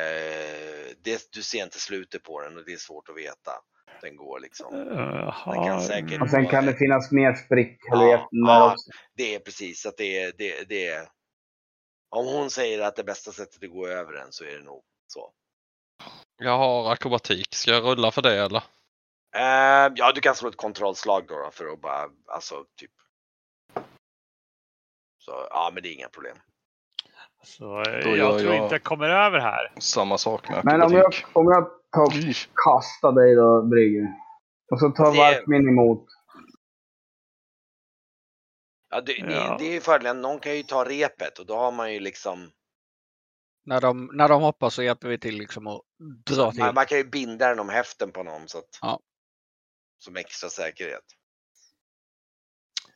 S1: det, du ser inte slutet på den och det är svårt att veta. Den går liksom. Den kan säkert-
S2: Och sen kan det finnas mer sprickhöljen
S1: Ja, ja. Det är precis att det det, det. Om hon säger att det bästa sättet att gå över den så är det nog så.
S4: Jag har akrobatik. Ska jag rulla för det eller?
S1: Eh, ja, du kan slå ett kontrollslag då, då för att bara, alltså typ. Så ja, men det är inga problem.
S5: Så eh,
S3: Då
S5: jag
S3: gör
S5: tror
S3: jag-
S5: inte jag kommer över här.
S3: Samma sak med
S2: Men om jag, om jag tar
S3: Oj.
S2: kasta dig då, Brygge. Och så tar
S1: Det-
S2: Varkmin emot.
S1: Ja, det, det,
S5: Ja.
S1: det är ju fördelen. Någon kan ju ta repet och då har man ju liksom.
S6: När de, när de hoppar så hjälper vi till liksom att dra till.
S1: Man, man kan ju binda den om häften på någon så att.
S6: Ja.
S1: Som extra säkerhet.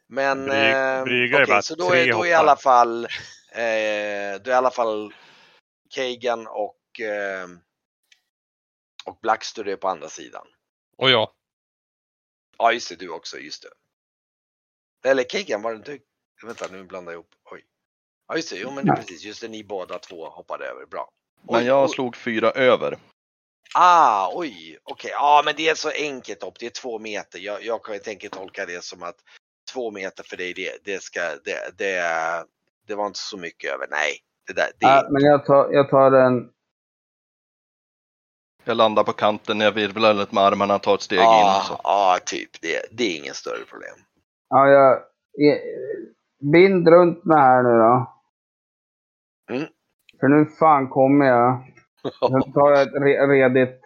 S1: Men.
S5: Bry-
S1: Eh, okej,
S5: bara
S1: så då är, då är i
S5: hoppar.
S1: alla fall. Eh, då är i alla fall. Kagan och. Eh, och Blackster är på andra sidan.
S4: Och jag.
S1: Ja, just det, du också, just det. Eller Kagan, var det inte? Vänta, nu blandar jag ihop. Oj. Ja, just det, jo men det är precis, just det, ni båda två hoppade över, bra. Oj,
S3: Men jag
S1: oj.
S3: slog fyra över.
S1: Ah, oj, okej, ja men det är så enkelt hopp, det är två meter. Jag, jag kan ju tänka tolka det som att två meter för dig, det, det ska, det, det, det var inte så mycket över. Nej, det där, det,
S2: Ja, men jag tar, jag tar en...
S3: Jag landar på kanten, jag virvlar lite med armarna, tar ett steg in.
S1: ja,
S3: Så.
S1: ja, typ, det, det är ingen större problem.
S2: Ja, jag... jag bind runt mig här nu då.
S1: Mm.
S2: För nu fan kommer jag. Sen tar jag ett re, redigt...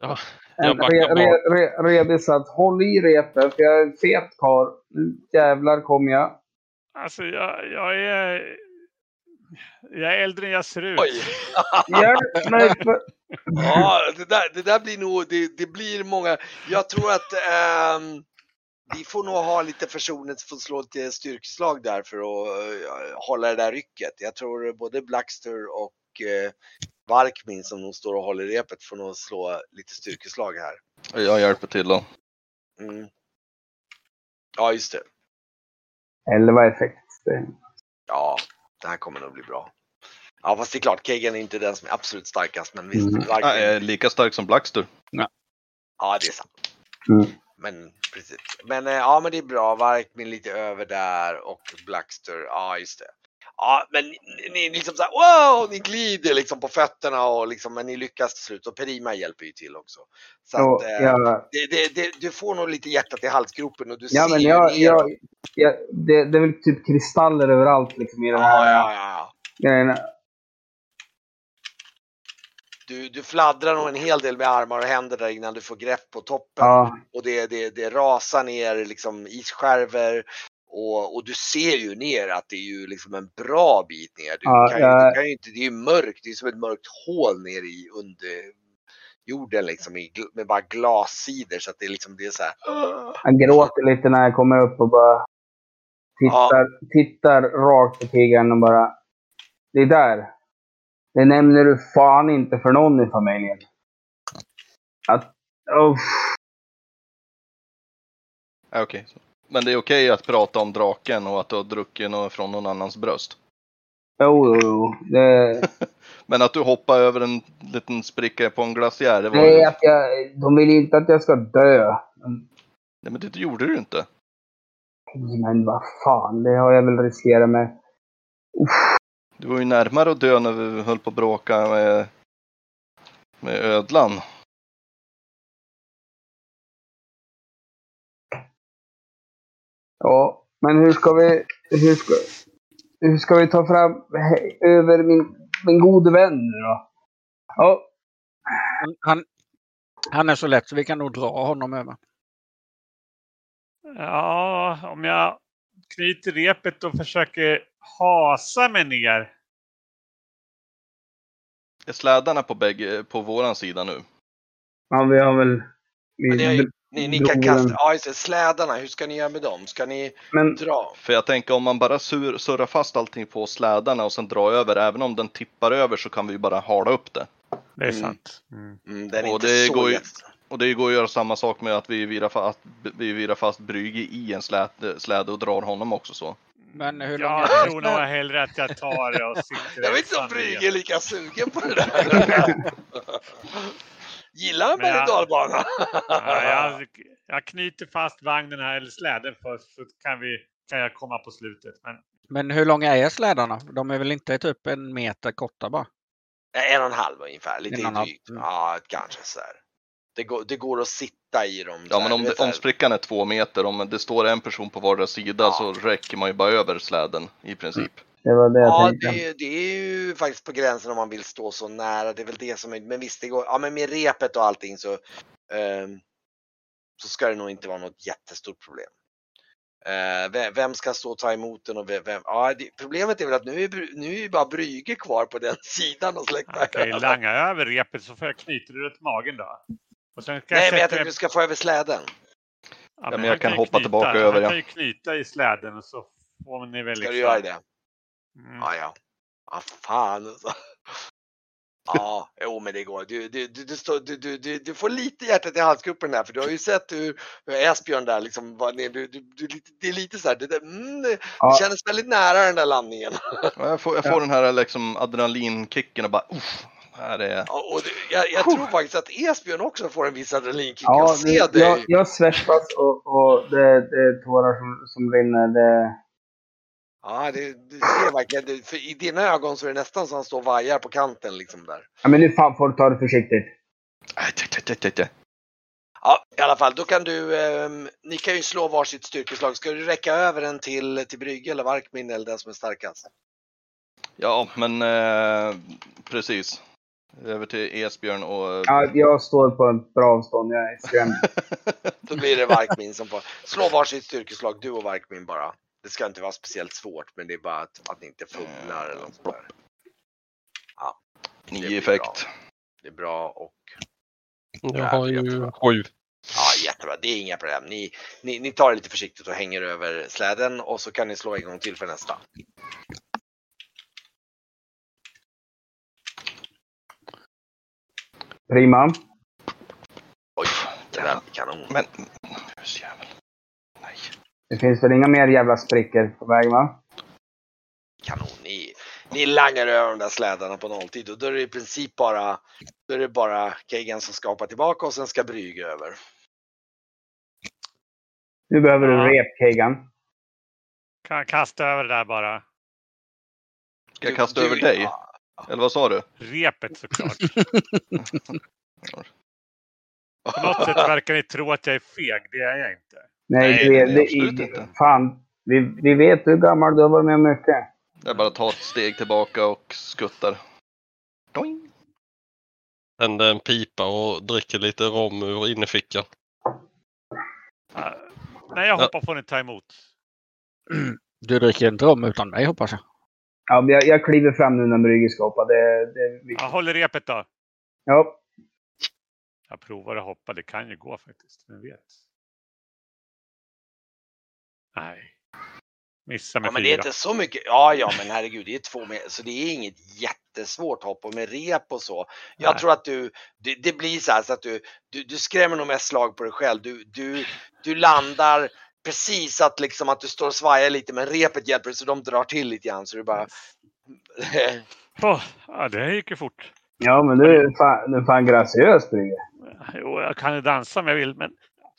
S4: Ja, jag
S2: En re, re, re, redigt sats. Håll i repet, för jag är en fet karl. Nu jävlar kommer jag.
S5: Alltså jag, jag är... Jag är äldre än jag ser ut.
S1: Oj!
S2: Hjälp mig! För...
S1: Ja, det där, det där blir nog, det, det blir många. Jag tror att ehm, vi får nog ha lite personer som får slå ett styrkeslag där för att eh, hålla det där rycket. Jag tror både Blackster och uh, Varkmin som nog står och håller repet får nog slå lite styrkeslag här.
S3: Jag hjälper till då.
S1: Mm. Ja, just det.
S2: Eller vad effekt.
S1: Ja, det här kommer nog bli bra. Ja, fast det är klart, Kagan är inte den som är absolut starkast, men visst,
S2: Mm.
S1: Varkmin.
S3: Jag är lika stark som Blackster.
S1: Ja, det är sant.
S2: Mm.
S1: Men precis. Men eh, ja, men det är bra. Varkmin lite över där och Blackster. Ja, just det. Ja, men ni, ni liksom så här, wow, ni glider liksom på fötterna och liksom, men ni lyckas till slut och Perima hjälper ju till också. Så att, eh,
S2: jag,
S1: det, det, det, du får nog lite hjärtat i halsgropen och du
S2: ja,
S1: ser
S2: men jag, jag, jag, det, det är väl typ kristaller överallt liksom i
S1: ja,
S2: här
S1: ja, ja.
S2: grejen.
S1: Du, du fladdrar nog en hel del med armar och händer där innan du får grepp på toppen.
S2: Ja,
S1: och det, det, det rasar ner liksom isskärvor och, och du ser ju ner att det är ju liksom en bra bit ner. Du
S2: Ja,
S1: kan ju, du kan ju inte, det är ju mörkt, det är som ett mörkt hål ner i under jorden liksom i, med bara glassidor så att det är liksom det är så här.
S2: jag gråter lite när jag kommer upp och bara tittar, tittar rakt på tigern och bara... Det där. Det nämner du fan inte för någon i familjen. Att... Oh,
S3: okej. så. Men det är okej att prata om draken och att du har druckit något från någon annans bröst.
S2: jo, jo, jo. Det,
S3: Men att du hoppar över en liten spricka på en glaciär, det var
S2: det
S3: ju...
S2: att jag... De vill inte att jag ska dö.
S3: Nej, men det gjorde du inte.
S2: Men vad fan, det har jag väl riskerat med.
S3: Du var ju närmare att dö när vi höll på att bråka med, med ödlan.
S2: Ja, men hur ska vi... Hur ska, hur ska vi ta fram över min, min gode vän nu då? Ja,
S6: Han, han, han är så lätt så vi kan nog dra honom över.
S5: Ja, om jag knyter repet och försöker hasa mig ner.
S3: Är slädarna på, bägge, på våran sida nu?
S2: ja vi har väl... Vi,
S1: är ju- Ni, ni kan kasta, ja just det, slädarna, hur ska ni göra med dem? Ska ni
S2: men
S1: dra?
S3: För jag tänker om man bara sur, surrar fast allting på slädarna och sen drar över, även om den tippar över så kan vi ju bara hala upp det.
S5: Det är
S1: Mm.
S5: sant. Mm.
S1: Mm, den är
S3: Och
S1: inte
S3: det
S1: så
S3: går ju- Och det går att göra samma sak med att vi virar fast, vi virar fast Brygge i en slät, släde och drar honom också så.
S6: Men hur lång
S5: Jag
S6: är
S5: tror nog hellre att jag tar det och sitter
S1: Jag vet inte om Brygge är lika sugen på det där. Gillar han berg dalbana?
S5: Ja, jag, jag knyter fast vagnen här, eller släden först, så kan, vi, kan jag komma på slutet. Men
S6: Men hur långa är slädarna? De är väl inte typ en meter korta bara?
S1: En och en halv ungefär, lite
S6: En och en halv,
S1: drygt.
S6: mm.
S1: Ja, kanske sådär. Det går, det går att sitta i dem.
S3: Ja men om,
S1: du
S3: det, om sprickan är två meter, om det står en person på vardera sida
S1: Ja.
S3: så räcker man ju bara över släden i princip.
S2: Det var det jag
S1: Ja,
S2: tänkte.
S1: det, det är ju faktiskt på gränsen om man vill stå så nära. Det är väl det som är, men visst, det går, ja men med repet och allting så, ehm, så ska det nog inte vara något jättestort problem. Eh, vem, vem ska stå och ta emot den och vem, vem ja, det, problemet är väl att nu är, nu är ju bara Brygge kvar på den sidan och släkta
S5: jag kan ju langa över repet så får jag knyta det runt magen då. Och sen kan
S1: Nej, men jag tänkte du ska få över släden.
S5: Ja,
S3: men jag
S5: han
S3: kan
S5: ju
S3: hoppa tillbaka
S5: han
S3: över, ja.
S5: kan ju knyta i släden och så får ni väl
S1: Ska
S5: liksom...
S1: du göra det?
S5: Mm.
S1: Ja, ja. Ja, fan alltså. Ja, jo men det går. Du, du, du, du, står, du, du, du, du får lite hjärtat i halsgropen där för du har ju sett hur, hur Esbjörn där liksom var ner. Du, du, du, det är lite så här, det, mm, det, det
S2: Ja.
S1: kändes väldigt nära den där landningen.
S3: Ja, Jag får, jag får den här liksom adrenalinkicken och bara uff, här är...
S1: Ja, och det, jag, jag tror faktiskt att Esbjörn också får en viss adrenalinkick.
S2: Ja,
S1: jag ser
S2: det, jag,
S1: dig.
S2: jag svettas och, och det, det är tårar som, som rinner. Det,
S1: Ja, det, du ser verkligen. Det, för I dina ögon så är det nästan som att han står och vajar på kanten liksom där.
S2: ja, men nu fan får du ta det försiktigt.
S3: Aj.
S1: Ja, i alla fall, då kan du, ehm, ni kan ju slå varsitt styrkeslag. Ska du räcka över den till, till Brygge eller Varkmin eller den som är starkast?
S3: Ja, men eh, precis. Över till Esbjörn och...
S2: Ja, jag står på ett bra avstånd. Jag är skrämd.
S1: Då blir det Varkmin som får slå varsitt styrkeslag, du och Varkmin bara. Det ska inte vara speciellt svårt, men det är bara att, att ni inte fumlar eller något sånt där.
S3: Nio
S1: blir
S3: effekt.
S1: Det är bra och
S4: Jag
S1: Ja,
S4: har ju sju.
S1: ja, jättebra. Det är inga problem. Ni, ni, ni tar det lite försiktigt och hänger över släden och så kan ni slå en gång till för nästa.
S2: Prima.
S1: Oj, det där blir kanon.
S3: Men... Husjävel. Nej.
S2: Det finns väl inga mer jävla sprickor på väg va?
S1: kanon. Ni, ni langar över de där slädarna på nolltid och då är det i princip bara, då är det bara Kagan som ska hoppa tillbaka och sen ska Brygge över.
S2: Nu behöver
S5: Ja.
S2: du rep, Kegan.
S5: Kan jag kasta över det där bara.
S3: Ska jag kasta
S1: du-
S3: över dig?
S1: Ja,
S3: Eller vad sa du?
S5: Repet såklart. På något sätt verkar ni tro att jag är feg. Det är jag inte.
S2: Nej,
S3: Nej,
S2: det,
S3: nej,
S2: det,
S3: absolut
S2: det,
S3: inte.
S2: Fan, vi, vi vet hur gammal du har varit med mycket.
S3: Jag bara tar ett steg tillbaka och skuttar. Doing.
S4: Tänder en pipa och dricker lite rom ur innerfickan.
S5: Uh, när jag hoppar får ni ta emot.
S6: Du dricker inte rom utan mig hoppas jag.
S2: Ja, jag, jag kliver fram nu när Brygge ska hoppa. Det, det.
S5: Jag håller repet då.
S2: Ja,
S5: Jag provar att hoppa. Det kan ju gå faktiskt. Vem vet? Nej. Missa med
S1: Ja, men det är
S5: fyra.
S1: inte så mycket. Ja, ja, men herregud, det är två meter, så det är inget jättesvårt hopp och med rep och så. Jag
S5: Nej.
S1: tror att du, det, det blir så här så att du, du, du skrämmer nog mest slag på dig själv. Du, du, du landar precis att liksom att du står och svajar lite, men repet hjälper så de drar till lite grann så du bara.
S5: Åh, ja, det här gick ju fort.
S2: ja men du är fan, du är fan graciös, Brygge.
S5: Jo, jag kan ju dansa om jag vill, men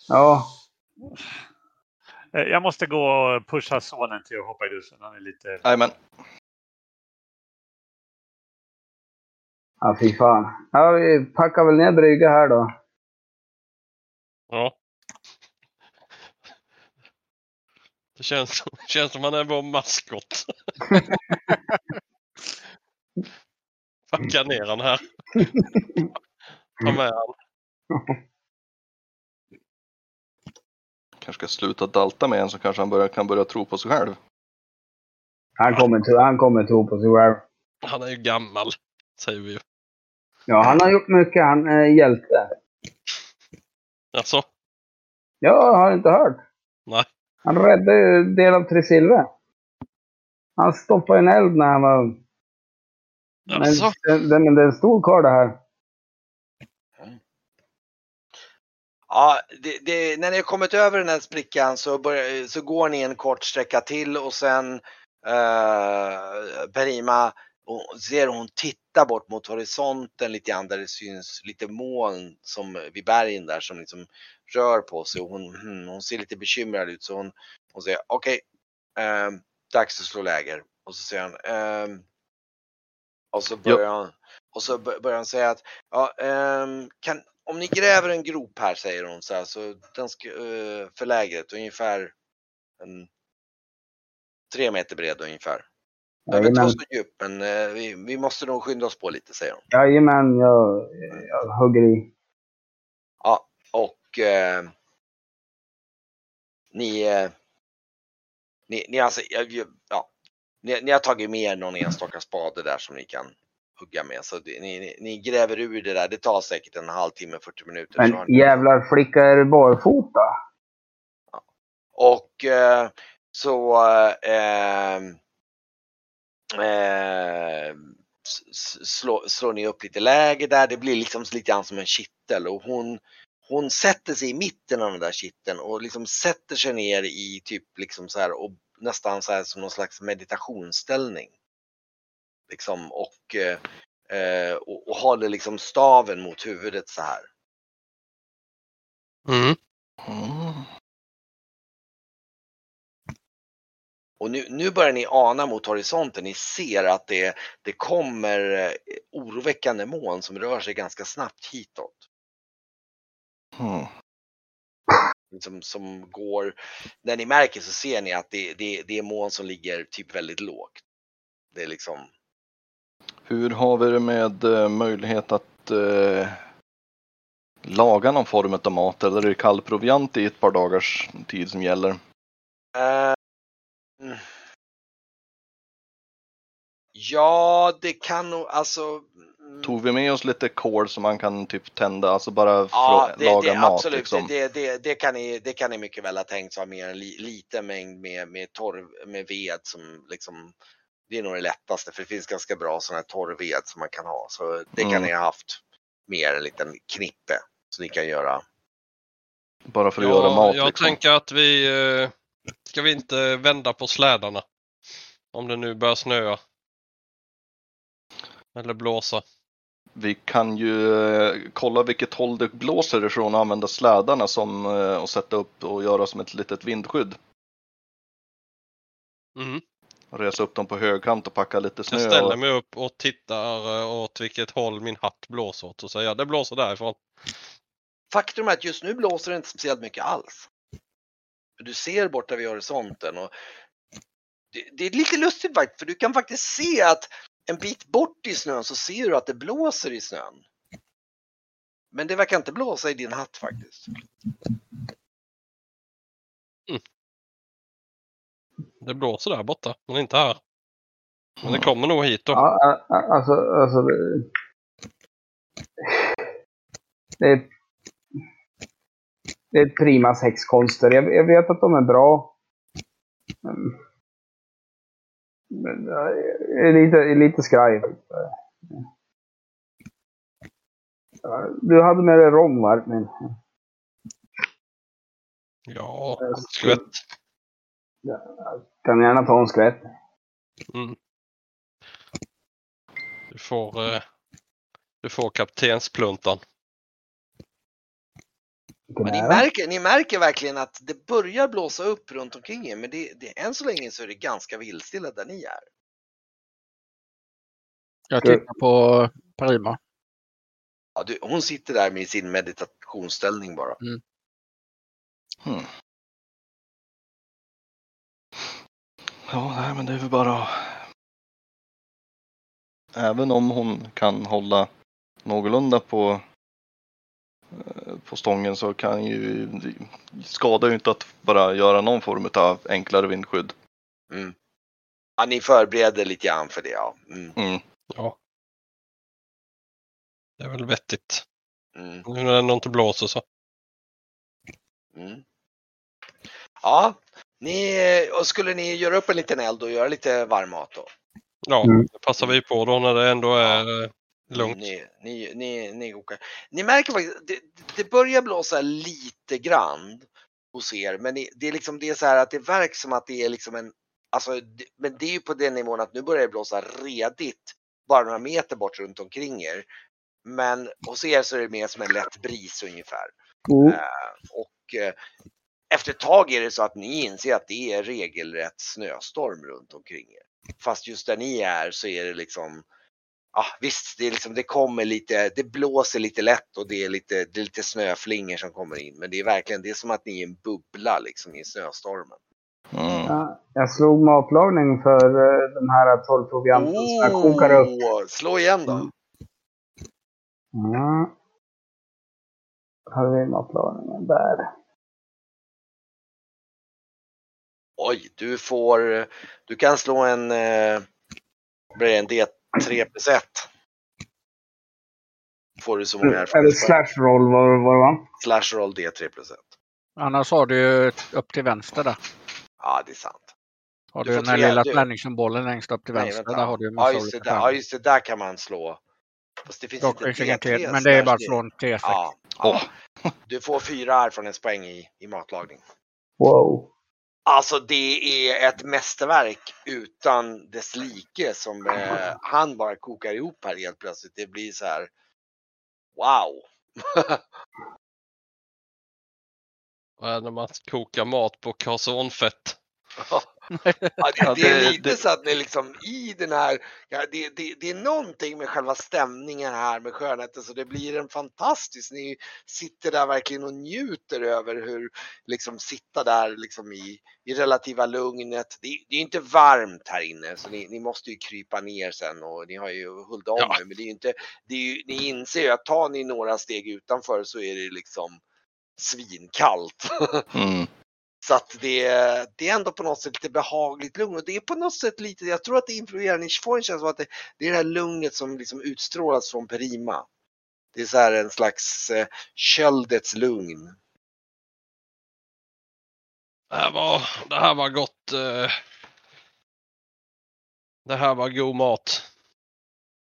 S2: Ja,
S5: eh, jag måste gå och pusha sonen till att hoppa i duschen. Han är lite...
S3: Jajamän.
S2: ja fy fan. Ja, vi packar väl ner Brygge här då.
S4: Ja. Det känns, känns som han är vår maskot. Packa ner han här. Ta med han.
S3: Kanske ska sluta dalta med en så kanske han börjar, kan börja tro på sig själv.
S2: Han kommer, tro- han kommer tro på sig själv.
S4: Han är ju gammal, säger vi ju.
S2: Ja, han har gjort mycket. Han är hjälte.
S4: Alltså,
S2: Ja, har du inte hört?
S4: Nej.
S2: Han räddade en del av Tre Tresilva. Han stoppade en eld när han var... Alltså. Men det, det är en stor karl det här.
S1: Ja, det, det, när ni har kommit över den här sprickan så, börjar, så går ni en kort sträcka till och sen eh, Perima och ser hon titta bort mot horisonten lite grann där det syns lite moln som vid bergen där som liksom rör på sig och hon, hmm, hon ser lite bekymrad ut så hon, hon säger okej, okay, uh, dags att slå läger. Och så säger han uh, och så börjar han och så börjar han säga att ja, um, kan, om ni gräver en grop här säger hon så här, så den ska, uh, för lägret ungefär en, tre meter bred ungefär. Inte vara så djup men uh, vi, vi, måste nog skynda oss på lite säger hon.
S2: Jajamän, jag, jag hugger i.
S1: Ja, och uh, ni, ni, ni, alltså, ja, ni, ni har tagit med er någon enstaka spade där som ni kan hugga med. Så det, ni, ni, ni, gräver ur det där. Det tar säkert en halvtimme, 40 minuter.
S2: Men ni... jävlar flicka är barfota.
S1: Ja. Och eh, så eh, eh, slår, slår ni upp lite läge där. Det blir liksom lite grann som en kittel och hon hon sätter sig i mitten av den där kitteln och liksom sätter sig ner i typ liksom så här och nästan så här som någon slags meditationsställning. Liksom och, eh, och, och håller liksom staven mot huvudet så här.
S4: Mm.
S1: Och nu, nu börjar ni ana mot horisonten. Ni ser att det, det kommer eh, oroväckande moln som rör sig ganska snabbt hitåt.
S3: Mm.
S1: Som, som går, när ni märker så ser ni att det, det, det är moln som ligger typ väldigt lågt. Det är liksom
S3: hur har vi det med eh, möjlighet att eh, laga någon form av mat eller är det kallproviant i ett par dagars tid som gäller?
S1: Uh, ja, det kan nog alltså.
S3: Tog vi med oss lite kol som man kan typ tända, alltså bara ja, det, laga
S1: det,
S3: mat?
S1: Absolut,
S3: liksom.
S1: det, det, det, kan ni, det kan ni mycket väl ha tänkt ha med en li, liten mängd med, med torv, med ved som liksom det är nog det lättaste för det finns ganska bra sån här torrved som man kan ha. Så det kan mm. ni ha haft med en liten knippe så ni kan göra.
S3: Bara för att ja, göra mat?
S4: Jag liksom. tänker att vi eh, ska vi inte vända på slädarna. Om det nu börjar snöa. Eller blåsa.
S3: Vi kan ju eh, kolla vilket håll det blåser ifrån och använda slädarna som, eh, och sätta upp och göra som ett litet vindskydd.
S4: Mm
S3: resa upp dem på högkant och packa lite snö.
S4: Jag ställer mig upp och tittar eh, åt vilket håll min hatt blåser åt och säger det blåser därifrån.
S1: Faktum är att just nu blåser det inte speciellt mycket alls. Du ser borta vid horisonten och det, det är lite lustigt faktiskt för du kan faktiskt se att en bit bort i snön så ser du att det blåser i snön. Men det verkar inte blåsa i din hatt faktiskt.
S4: Mm. Det blåser där borta, men inte här. Men det kommer nog hit då.
S2: Ja, alltså, alltså det, det, är, det är prima sexkonster. Jag, jag vet att de är bra. Men är lite, lite skraj. Du hade med dig rom? Men...
S4: Ja, skvätt.
S2: Jag kan gärna ta en skvätt.
S4: Mm. Du får, eh, du får kaptenspluntan.
S1: Men ni, märker, ni märker verkligen att det börjar blåsa upp runt omkring er, men det, det, än så länge så är det ganska vildstilla där ni är.
S6: Jag tittar på Parima.
S1: Ja, du, hon sitter där med sin meditationsställning bara.
S6: Mm.
S3: Hmm. Ja, nej, men det är väl bara... Även om hon kan hålla någorlunda på, på stången så kan ju skadar ju inte att bara göra någon form av enklare vindskydd.
S1: Mm. Ja, ni förbereder lite grann för det ja.
S3: Mm. Mm.
S4: Ja. Det är väl vettigt.
S1: Mm.
S4: Nu när det ändå inte blåser så.
S1: Mm. Ja, ni, och skulle ni göra upp en liten eld och göra lite varm mat då?
S4: Ja, mm. det passar vi på då när det ändå är Lugnt.
S1: Ni, ni, ni, ni, åker. ni märker faktiskt, det, det börjar blåsa lite grann hos er, men det, det är liksom det är så här att det verkar som att det är liksom en, alltså, det, men det är ju på den nivån att nu börjar det blåsa redigt bara några meter bort runt omkring er. Men hos er så är det mer som en lätt bris ungefär.
S2: Mm.
S1: Eh, och eh, efter ett tag är det så att ni inser att det är regelrätt snöstorm runt omkring er. Fast just där ni är så är det liksom, ja visst, det, är liksom, det kommer lite, det blåser lite lätt och det är lite, det är lite snöflingor som kommer in. Men det är verkligen, det är som att ni är en bubbla liksom i snöstormen.
S3: Mm.
S2: Ja, jag slog matlagning för eh, de här 12 provianten som jag kokar upp.
S1: Slå igen då.
S2: Mm. Ja. Har vi matlagningen där.
S1: Oj, du får, du kan slå en, eh, blir det, en D3 plus 1. Får du så många
S2: Eller slash roll var var det va?
S1: Slash roll D3 plus 1.
S6: Annars har du ju upp till vänster där.
S1: Ja, det är sant.
S6: Har
S1: Du
S6: du, den här lilla
S1: du-
S6: tärningssymbolen längst upp till
S1: Nej,
S6: vänster.
S1: vänta.
S6: Där har du en
S1: ja, just det,
S6: olika
S1: där, ja, just det, där kan man slå. Fast det finns
S6: Dock
S1: inte
S6: finns ingen
S1: D3
S6: T, men det är bara från T6.
S1: Ja, ja. Du får fyra erfarenhetspoäng i, i matlagning.
S2: Wow.
S1: Alltså det är ett mästerverk utan dess like som eh, han bara kokar ihop här helt plötsligt. Det blir så här. Wow!
S4: Vad är det när man kokar mat på kasonfett?
S1: Ja, det, det är lite så att ni liksom i den här, ja, det, det, det är någonting med själva stämningen här med skönheten så det blir en fantastisk, ni sitter där verkligen och njuter över hur liksom sitta där liksom i, i relativa lugnet. Det, det är inte varmt här inne så ni, ni måste ju krypa ner sen och ni har ju hullt om
S4: Ja.
S1: nu men det är ju inte, det är ju, ni inser ju att tar ni några steg utanför så är det liksom svinkallt.
S3: Mm.
S1: Så att det, är- det är ändå på något sätt lite behagligt lugn och det är på något sätt lite, jag tror att det influerar, ni får en känsla av att det, det är det här lugnet som liksom utstrålas från Perima. Det är så här en slags eh, köldets lugn.
S4: Det här var, det här var gott. eh. Det här var god mat.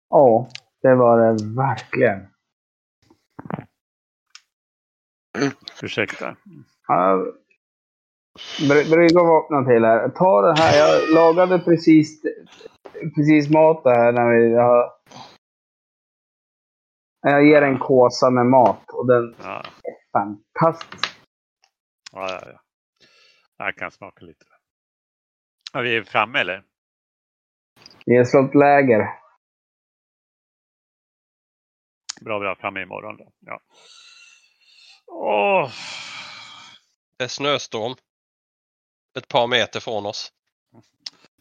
S2: Ja, det var det verkligen.
S5: Ursäkta.
S2: Bry- Brygga vakna till här. Ta det här. Jag lagade precis, precis mat här när vi har... Jag ger en kåsa med mat och den
S5: Ja,
S2: är fantastisk.
S5: ja, ja. ja. Jag kan smaka lite. Ja, vi är framme eller?
S2: Vi har slått läger.
S5: Bra, bra. Framme imorgon då. Ja. Åh,
S4: Det är snöstorm. Ett par meter från oss.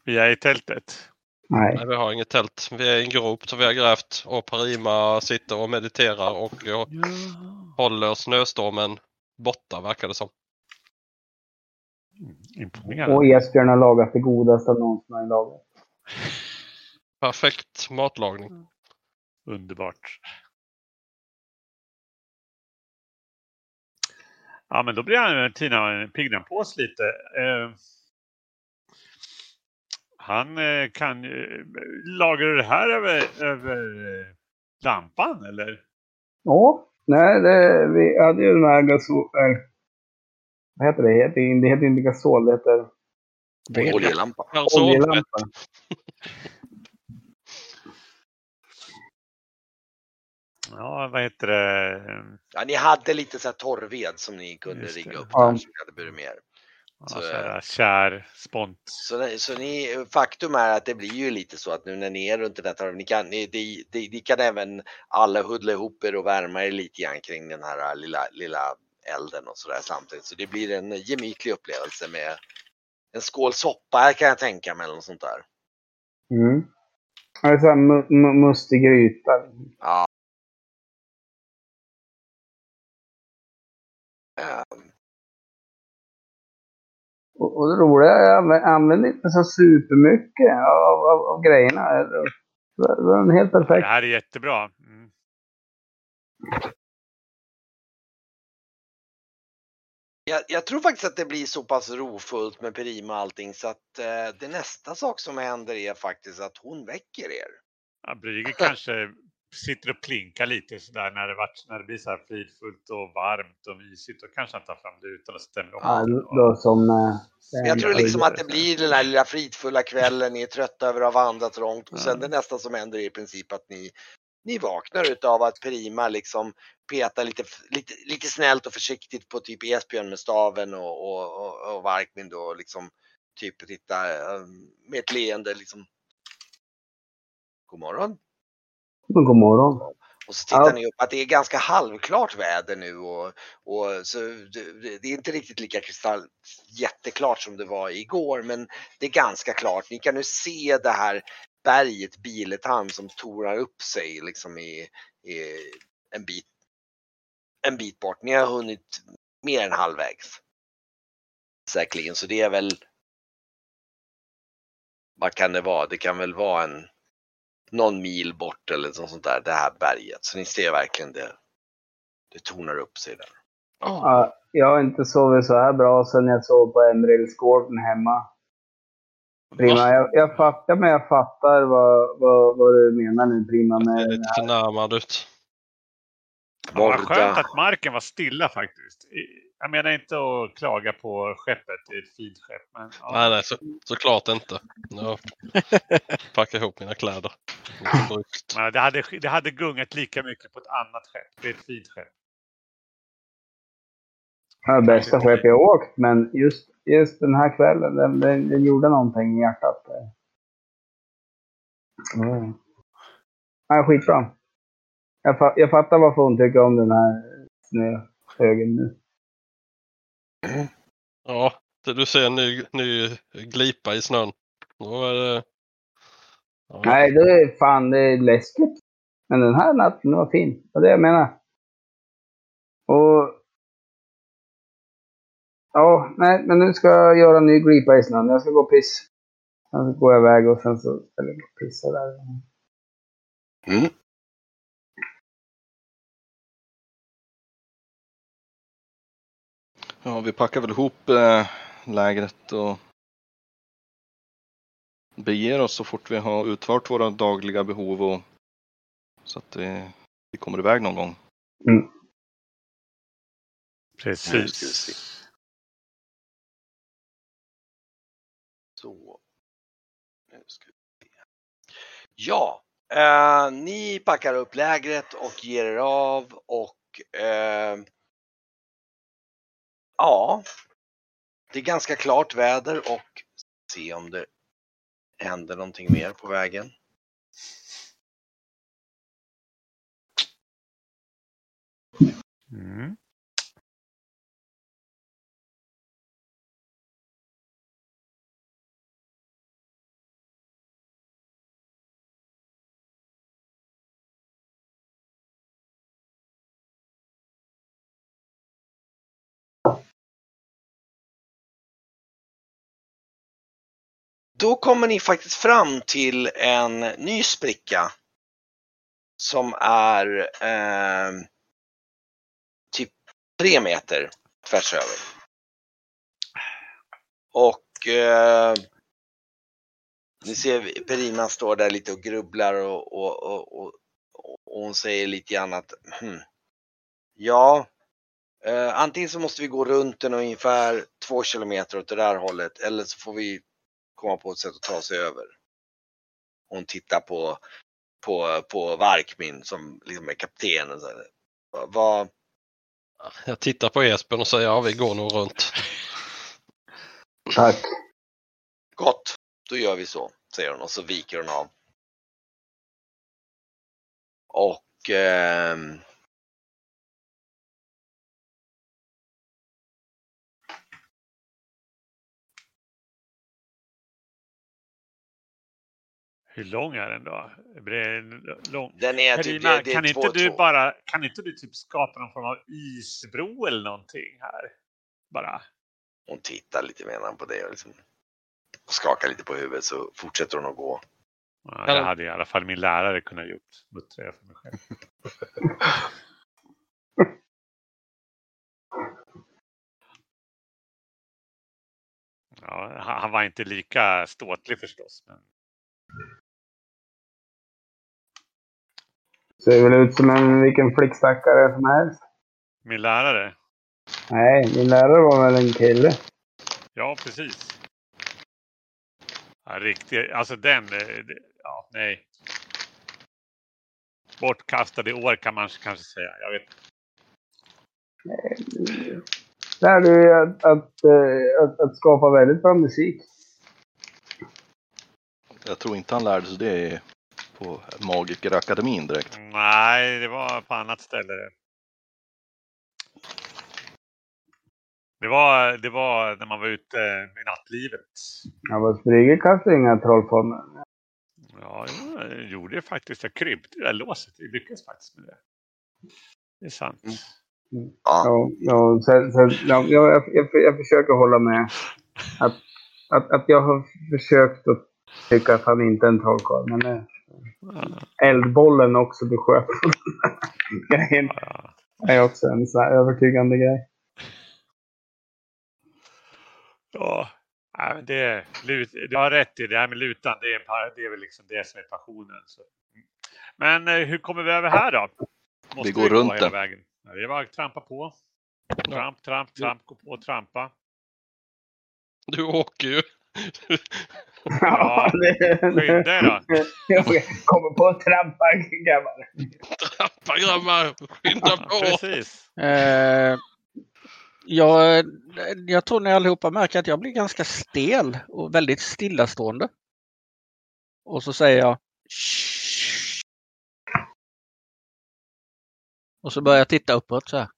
S5: vi är i tältet.
S2: Nej.
S4: Nej, vi har inget tält. Vi är i en grop som vi har grävt och Parima sitter och mediterar och eh, håller snöstormen borta verkar det som.
S5: Imponerande.
S2: Och Esbjörn har lagat det godaste av någonsin har lagat.
S4: Perfekt matlagning.
S5: Underbart. Ja, men då blir han, Tina piggnar på oss lite. Eh, han eh, kan ju... Lagar du det här över, över eh, lampan eller?
S2: Ja, nej, det, vi hade ju den här gasol... Vad heter det? Det heter, det heter inte gasol, det heter
S1: Oljelampa.
S2: Oljelampa.
S5: Ja, vad heter det?
S1: Ja, ni hade lite så här torrved som ni kunde rigga upp
S2: Ja.
S1: där som ni hade burit med er.
S5: Ja,
S1: Så,
S5: så här, kär, spont.
S1: Så, så ni, faktum är att det blir ju lite så att nu när ni är runt den här torven, ni kan, ni, ni, ni, ni kan även alla huddla ihop er och värma er lite grann kring den här lilla, lilla elden och sådär samtidigt. Så det blir en gemytlig upplevelse med en skål soppa kan jag tänka mig eller något sånt där.
S2: Mm. Det är så mu- mustig gryta.
S1: Ja.
S2: Och, och det roliga är att jag anvä- använder inte så supermycket av, av, av grejerna. Det var- det en helt
S5: Det
S2: perfekt.
S5: här är jättebra. Mm.
S1: Jag, jag tror faktiskt att det blir så pass rofullt med Perima och allting så att eh, det nästa sak som händer är faktiskt att hon väcker er.
S5: Ja, Brygge kanske sitter och plinkar lite sådär när det, vart, när det blir så här fridfullt och varmt och mysigt. Då kanske han tar fram lutan och stämmer om.
S2: Ja, då som... eh,
S1: Jag tror liksom
S2: eh,
S1: att det blir den här lilla fridfulla kvällen, ni är trötta över att ha vandrat långt och sen det nästa som händer är i princip att ni, ni vaknar utav att Prima liksom petar lite, lite, lite snällt och försiktigt på typ Esbjörn med staven och, och, och, och Varkmin då liksom typ titta eh, med ett leende liksom. God morgon.
S2: God morgon.
S1: Och så tittar
S2: Ja.
S1: ni upp att det är ganska halvklart väder nu och, och så det, det är inte riktigt lika kristall jätteklart som det var igår men det är ganska klart. Ni kan nu se det här berget Biletan som torar upp sig liksom i, i en bit en bit bort. Ni har hunnit mer än halvvägs. Säkerligen, så det är väl vad kan det vara? Det kan väl vara en någon mil bort eller något sånt där, det här berget. Så ni ser verkligen det. Det tornar upp sig där.
S2: Ja, jag har inte sovit så här bra sedan jag sov på Emeraldsgården hemma. Prima, jag, jag fattar, men jag fattar vad, vad, vad du menar nu Prima.
S4: Det är
S2: Med,
S4: lite förnärmad ut.
S5: Vad skönt att marken var stilla faktiskt. Jag menar inte att klaga på skeppet, det är ett fint skepp. Men, ja.
S4: Nej, nej, så, såklart inte. Jag packar ihop mina kläder.
S5: Men det, hade, det hade gungat lika mycket på ett annat skepp. Det är ett fint skepp.
S2: det bästa skepp jag åkt, men just, just den här kvällen, den, den, den gjorde någonting i hjärtat. Mm. Ja, skitbra. Jag, fa, jag fattar varför hon tycker om den här snöhögen nu.
S4: Ja, du ser en ny, ny glipa i snön. Då är det... Ja.
S2: Nej, det är fan det är läskigt. Men den här natten var fin. Det var det jag menar. Och... Ja, nej, men nu ska jag göra en ny glipa i snön. Jag ska gå och piss. Sen så går jag iväg och sen så ställer jag mig och pissar där.
S1: Mm.
S3: Ja, vi packar väl ihop eh, lägret och beger oss så fort vi har utfört våra dagliga behov och så att vi, vi kommer iväg någon gång.
S1: Vi
S5: Precis.
S1: Så. Nu ska vi se. Ja, eh, ni packar upp lägret och ger er av och eh, ja, det är ganska klart väder och se om det händer någonting mer på vägen.
S5: Mm.
S1: Då kommer ni faktiskt fram till en ny spricka som är eh, typ tre meter tvärs över. Och eh, ni ser Perina står där lite och grubblar och, och, och, och, och hon säger lite grann att hmm, ja, eh, antingen så måste vi gå runt den ungefär två kilometer åt det där hållet eller så får vi komma på ett sätt att ta sig över. Hon tittar på, på, på Varkmin som liksom är kapten. Och så här. Vad-
S4: Jag tittar på Esbjörn och säger ja, vi går nog runt.
S2: Tack.
S1: gott, då gör vi så, säger hon och så viker hon av. Och ehm,
S5: Hur lång är den då? Lång?
S1: den är typ,
S5: Carina,
S1: det, det
S5: kan
S1: är
S5: inte
S1: två,
S5: du
S1: två.
S5: bara, kan inte du typ skapa någon form av isbro eller någonting här? Bara.
S1: Hon tittar lite menande på det och liksom skakar lite på huvudet så fortsätter hon att gå.
S5: Ja, det hade i alla fall min lärare kunnat gjort. Muttrar jag för mig själv. Ja, han han var inte lika ståtlig förstås. Men...
S2: Ser väl ut som en vilken flickstackare som helst.
S5: Min lärare.
S2: Nej, min lärare var väl en kille.
S5: Ja, precis. Ja, riktigt. Alltså den. eh, det- Ja, nej. Bortkastade år kan man kanske säga. Jag vet.
S2: Lär du dig att, att, eh, att, att skapa väldigt bra musik.
S3: Jag tror inte han lärde sig det på Magikerakademin direkt.
S5: Nej, det var på annat ställe. Det var, det var när man var ute i nattlivet.
S2: Ja, vad Brygge kastar inga trollformler.
S5: Ja, jag gjorde det faktiskt. Jag krympte det där låset. Jag lyckades faktiskt med det. Det är sant.
S1: Mm. Ja.
S2: Ja, sen, sen, ja, jag, jag, jag, jag försöker hålla med. Att, att, att jag har försökt att tycka att han inte är en trollkarl. Men eh, eldbollen också på den grejen
S5: Ja.
S2: är också en sån här övertygande grej.
S5: Ja, det, du har rätt i det här med lutan. Det är, en det är väl liksom det som är passionen. Så. Men eh, hur kommer vi över här då? Måste
S3: går
S5: gå
S3: runt
S5: hela
S3: det.
S5: vägen? Det är bara att trampa på. Tramp, tramp, tramp, gå på och trampa.
S4: Du åker ju.
S5: Ja, Skynda er då.
S2: jag kommer på att trampa grabbar.
S4: Trappa grabbar! Skynda på!
S5: Precis.
S6: Eh, jag, jag tror ni allihopa märker att jag blir ganska stel och väldigt stillastående. Och så säger jag "Shh." Och så börjar jag titta uppåt så här.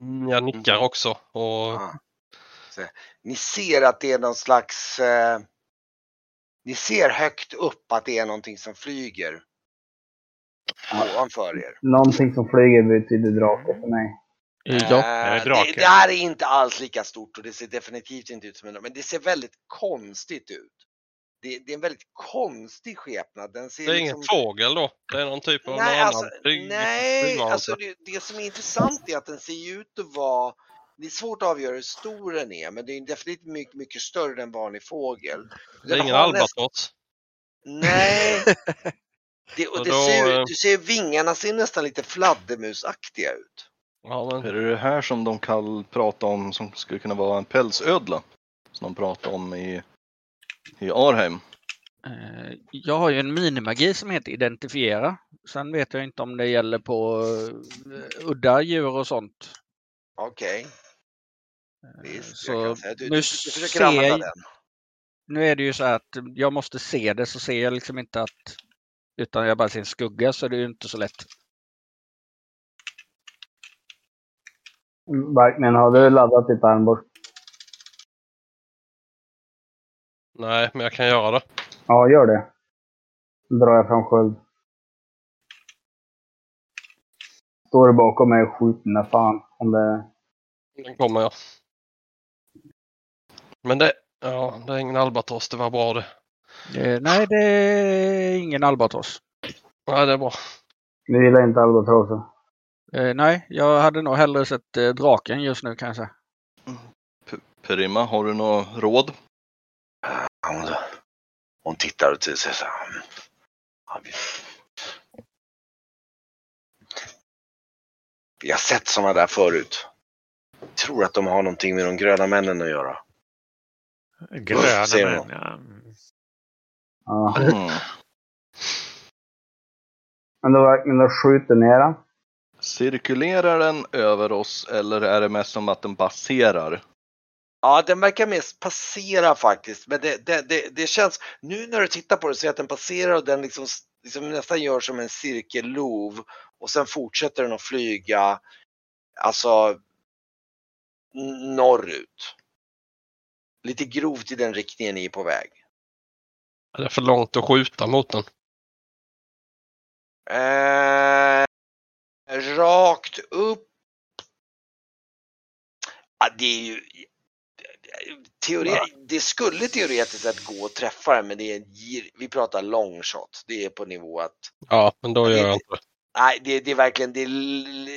S5: Mm,
S4: Jag nickar också. Och
S1: Ja. Så, Ni ser att det är någon slags... Eh, ni ser högt upp att det är någonting som flyger ovanför er.
S2: Någonting som flyger betyder drake för mig.
S6: Ja,
S5: är det
S1: Eh,
S5: drake?
S1: det, det här är inte alls lika stort och det ser definitivt inte ut som en men det ser väldigt konstigt ut. Det, det är en väldigt konstig skepnad. Den ser
S4: det är
S1: liksom...
S4: ingen fågel då? Det är någon typ av
S1: Nej,
S4: någon
S1: alltså,
S4: annan flyg-
S1: nej alltså det, det som är intressant är att den ser ut att vara det är svårt att avgöra hur stor den är, men det är definitivt mycket, mycket större än vanlig fågel.
S4: Det är
S1: Den
S4: ingen
S1: har näst-
S4: albatross.
S1: Nej. Det, och det
S4: då,
S1: ser, du ser vingarna ser nästan lite fladdermusaktiga ut.
S4: Ja, men
S3: Är det det här som de kan prata om som skulle kunna vara en pälsödla? Som de pratar om i, i Arheim.
S6: Eh, Jag har ju en minimagi som heter identifiera. Sen vet jag inte om det gäller på eh, udda djur och sånt.
S1: Okej,
S6: Eh,
S1: visst.
S6: Så.
S1: Du, du,
S6: nu ser nu är det ju så här att jag måste se det så ser jag liksom inte att utan jag bara ser en skugga så det är ju inte så lätt.
S2: Barkman, har du laddat ditt armborst?
S4: nej, men jag kan göra det.
S2: Ja, gör det. Då drar jag fram sköld. Står du bakom mig och skjut mina fan. Om det...
S4: Den kommer jag. Men det, ja, det är ingen albatross. Det var bra det.
S6: Eh, Nej, det är ingen albatross.
S4: Nej, det är bra.
S2: Du gillar inte albatrosser?
S6: Eh, nej, jag hade nog hellre sett eh, draken just nu kan jag säga.
S3: Perima, har du något råd?
S1: Hon, hon tittar och säger så här. "Mm, vi har sett sådana där förut. Jag tror att de har någonting med de gröna männen att göra.
S5: Gröna män, ja. Mm.
S2: Ja.
S3: Mm.
S2: Men då verkligen då skjuter ner den.
S3: Cirkulerar den över oss eller är det mest som att den passerar?
S1: Ja, den verkar mest passera faktiskt. Men det, det, det, det känns, nu när du tittar på det så är att den passerar och den liksom, liksom nästan gör som en cirkellov. Och sen fortsätter den att flyga, alltså norrut. Lite grovt i den riktningen ni är på väg.
S4: Det är för långt att skjuta mot den.
S1: Eh, rakt upp. Ja, det är ju... Teori, det skulle teoretiskt sett gå att träffa den men det är, vi pratar long shot. Det är på nivå att
S4: Ja, men då
S1: Det-
S4: gör jag inte det.
S1: Nej, det, det är verkligen det,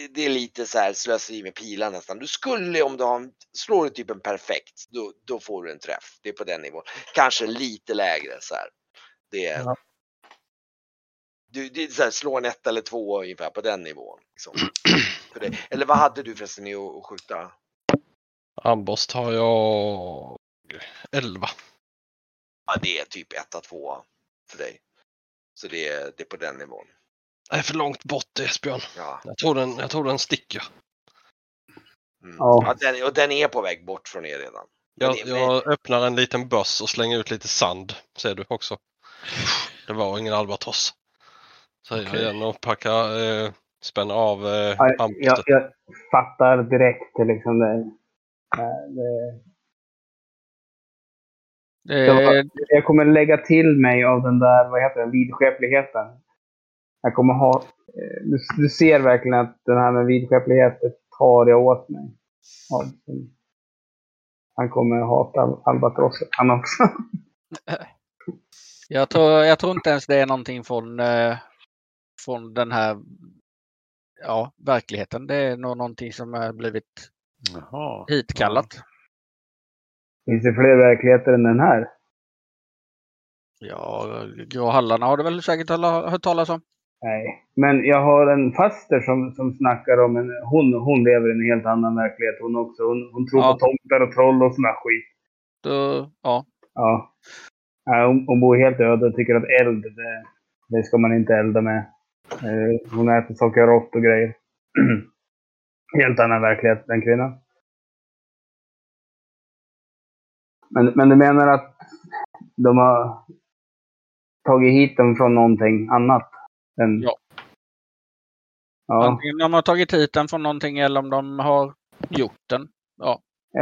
S1: det är lite så här slöseri med pilar nästan. Du skulle om du har en, slår du typ en perfekt, då, då får du en träff. Det är på den nivån. Kanske lite lägre så här. Det är,
S4: Ja.
S1: du, det är så här, slå en ett eller två ungefär på den nivån. Liksom. Eller vad hade du förresten i att skjuta?
S4: Ambost har jag 11.
S1: Ja, det är typ etta, tvåa för dig. Så det det är på den nivån.
S4: Det är för långt bort Esbjörn.
S1: Ja.
S4: Jag tror den, jag tror den sticker.
S1: Mm.
S2: Ja.
S1: Ja, den, och den är på väg bort från er redan. Men
S4: Jag,
S1: det-
S4: jag öppnar en liten börs och slänger ut lite sand. Ser du också. Det var ingen albatross. Säger jag
S2: Okej.
S4: igen och packar, eh, spänner av eh,
S2: Ja, jag, jag fattar direkt liksom det. eh, det
S6: Det,
S2: det jag kommer lägga till mig av den där, vad heter den, vidskepligheten. Jag kommer ha... eh, Du, du ser verkligen att den här med vidskeplighet tar jag åt mig. av. Han kommer hata al- albatrosset han också.
S6: jag, tror, jag tror inte ens det är någonting från, eh, från den här ja, verkligheten. Det är nog någonting som har blivit
S5: Jaha.
S6: hitkallat.
S2: Finns det fler verkligheter än den här?
S6: Ja, Grå Hallarna har du väl säkert hört talas om?
S2: Nej. Men jag har en faster som, som snackar om en... Hon, hon lever i en helt annan verklighet hon också. Hon, hon tror
S6: Ja.
S2: på tomtar och troll och sån där skit.
S6: Då, ja,
S2: Ja. ja hon, hon bor helt öde och tycker att eld, det, det ska man inte elda med. Eh, hon äter saker rått och grejer. helt annan verklighet, den kvinnan. Men, men du menar att de har tagit hit dem från någonting annat? Än...
S6: Ja.
S2: Ja.
S6: antingen de har tagit hit den från någonting eller om de har gjort den.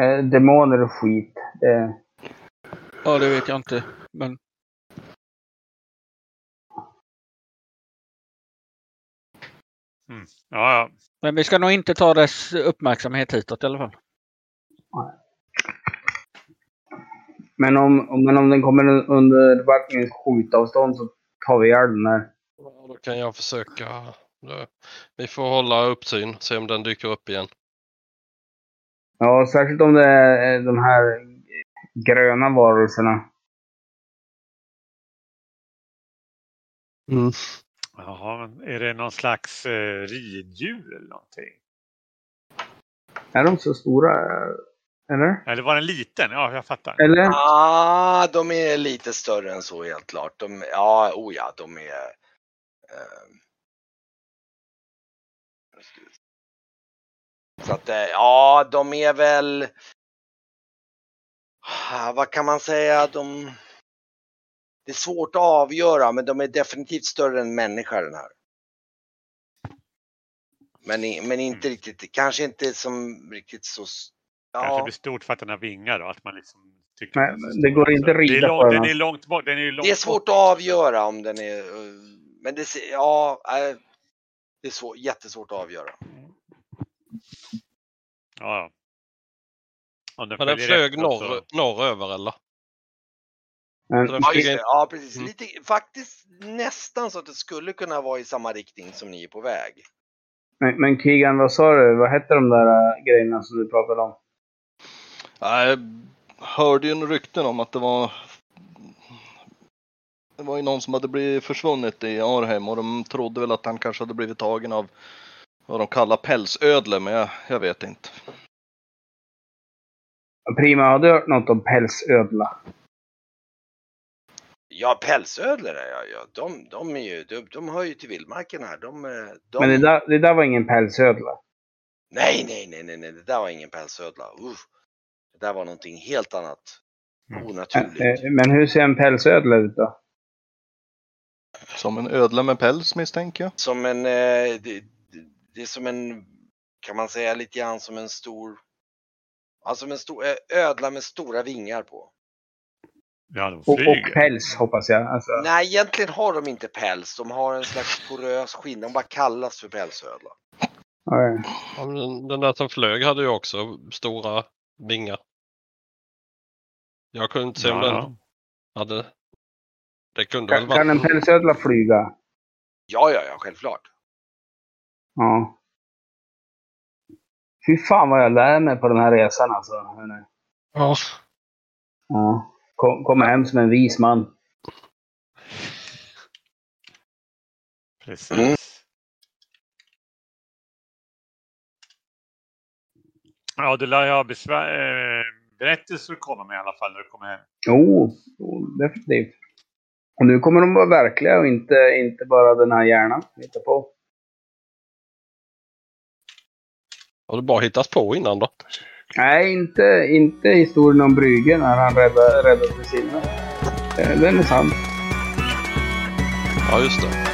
S2: Eh, demoner och skit. Det,
S6: Ja, det vet jag inte. Men
S5: Ja, ja.
S6: Men vi ska nog inte ta dess uppmärksamhet hitåt i alla fall.
S2: men, om, om, men om den kommer under backningens skjutavstånd så tar vi ihjäl den här.
S4: Ja, Då kan jag försöka. Vi får hålla uppsyn, se om den dyker upp igen.
S2: Ja, särskilt om det är de här gröna varelserna.
S5: Jaha, men är det någon slags eh, riddjur eller någonting?
S2: Är de så stora? Eller?
S5: Eller var den liten? Ja, jag fattar.
S2: Eller?
S1: Ah, de är lite större än så helt klart. De, ja, oh ja, de är... Eh, så att, eh, ja, de är väl... Ah, Vad kan man säga? De... Det är svårt att avgöra, men de är definitivt större än människa den här. Men, men inte riktigt, kanske inte som riktigt så... s-
S5: Kanske
S1: Ja,
S5: blir stort för att den har vingar då. Att man liksom tycker
S2: Nej, det går inte att rida
S5: det är
S2: på den.
S5: Den är långt bort. Den är långt
S1: det är svårt
S5: bort.
S1: att avgöra om den är... Men det, ja, det är svår, jättesvårt att avgöra.
S5: Ja, ja. Om den
S4: Men den flög norr,
S5: så-
S4: norröver eller? Den
S1: Ja, det. ja precis.
S4: Mm.
S1: Lite, faktiskt nästan så att det skulle kunna vara i samma riktning som ni är på väg.
S2: men, men Keegan, vad sa du? Vad hette de där äh, grejerna som du pratade om?
S3: Jag hörde ju en rykten om att det var det var ju någon som hade blivit försvunnit i Arheim och de trodde väl att han kanske hade blivit tagen av vad de kallar pälsödlor, men jag, jag vet inte.
S2: Prima, har du hört något om pälsödla?
S1: Ja, pälsödlor är jag. Ja, de, de, är ju, de, de hör ju till vildmarken här. De, eh, de...
S2: Men det där, det där var ingen pälsödla.
S1: Nej, nej, nej, nej, nej, det där var ingen pälsödla. Uff. Det där var någonting helt annat.
S5: Mm.
S1: Onaturligt.
S2: Eh, Men hur ser en pälsödla ut då?
S3: Som en ödla med päls misstänker jag.
S1: Som en, eh, det, det- är som en, kan man säga lite grann som en stor, alltså en stor eh, ödla med stora vingar på.
S5: Ja, de
S2: Och, och päls hoppas jag. Alltså,
S1: Nej, egentligen har de inte päls. De har en slags porös skinn. De bara kallas för pälsödla.
S2: ja,
S4: den, den där som flög hade ju också stora vingar. Jag kunde inte se om
S5: Ja,
S4: den hade... Det kunde väl
S2: kan, kan en pälsödla flyga?
S1: Ja, ja, ja, självklart.
S2: Ja. Fy fan vad jag lär mig på den här resan alltså. hörni.
S4: Ja.
S2: Ja. Kom, kommer hem som en vis man.
S5: Precis.
S1: Mm.
S5: Ja, du lär ju ha besvär, eh, berättelser att komma med i alla fall när du kommer hem.
S2: Jo, jo, definitivt. Och nu kommer de vara verkliga och inte, inte bara den här hjärnan. Hitta på.
S4: Har du bara hittat på innan då?
S2: Nej, inte, inte historien om Brygge när han räddade, räddade sina. Den är sann.
S4: Ja, just det.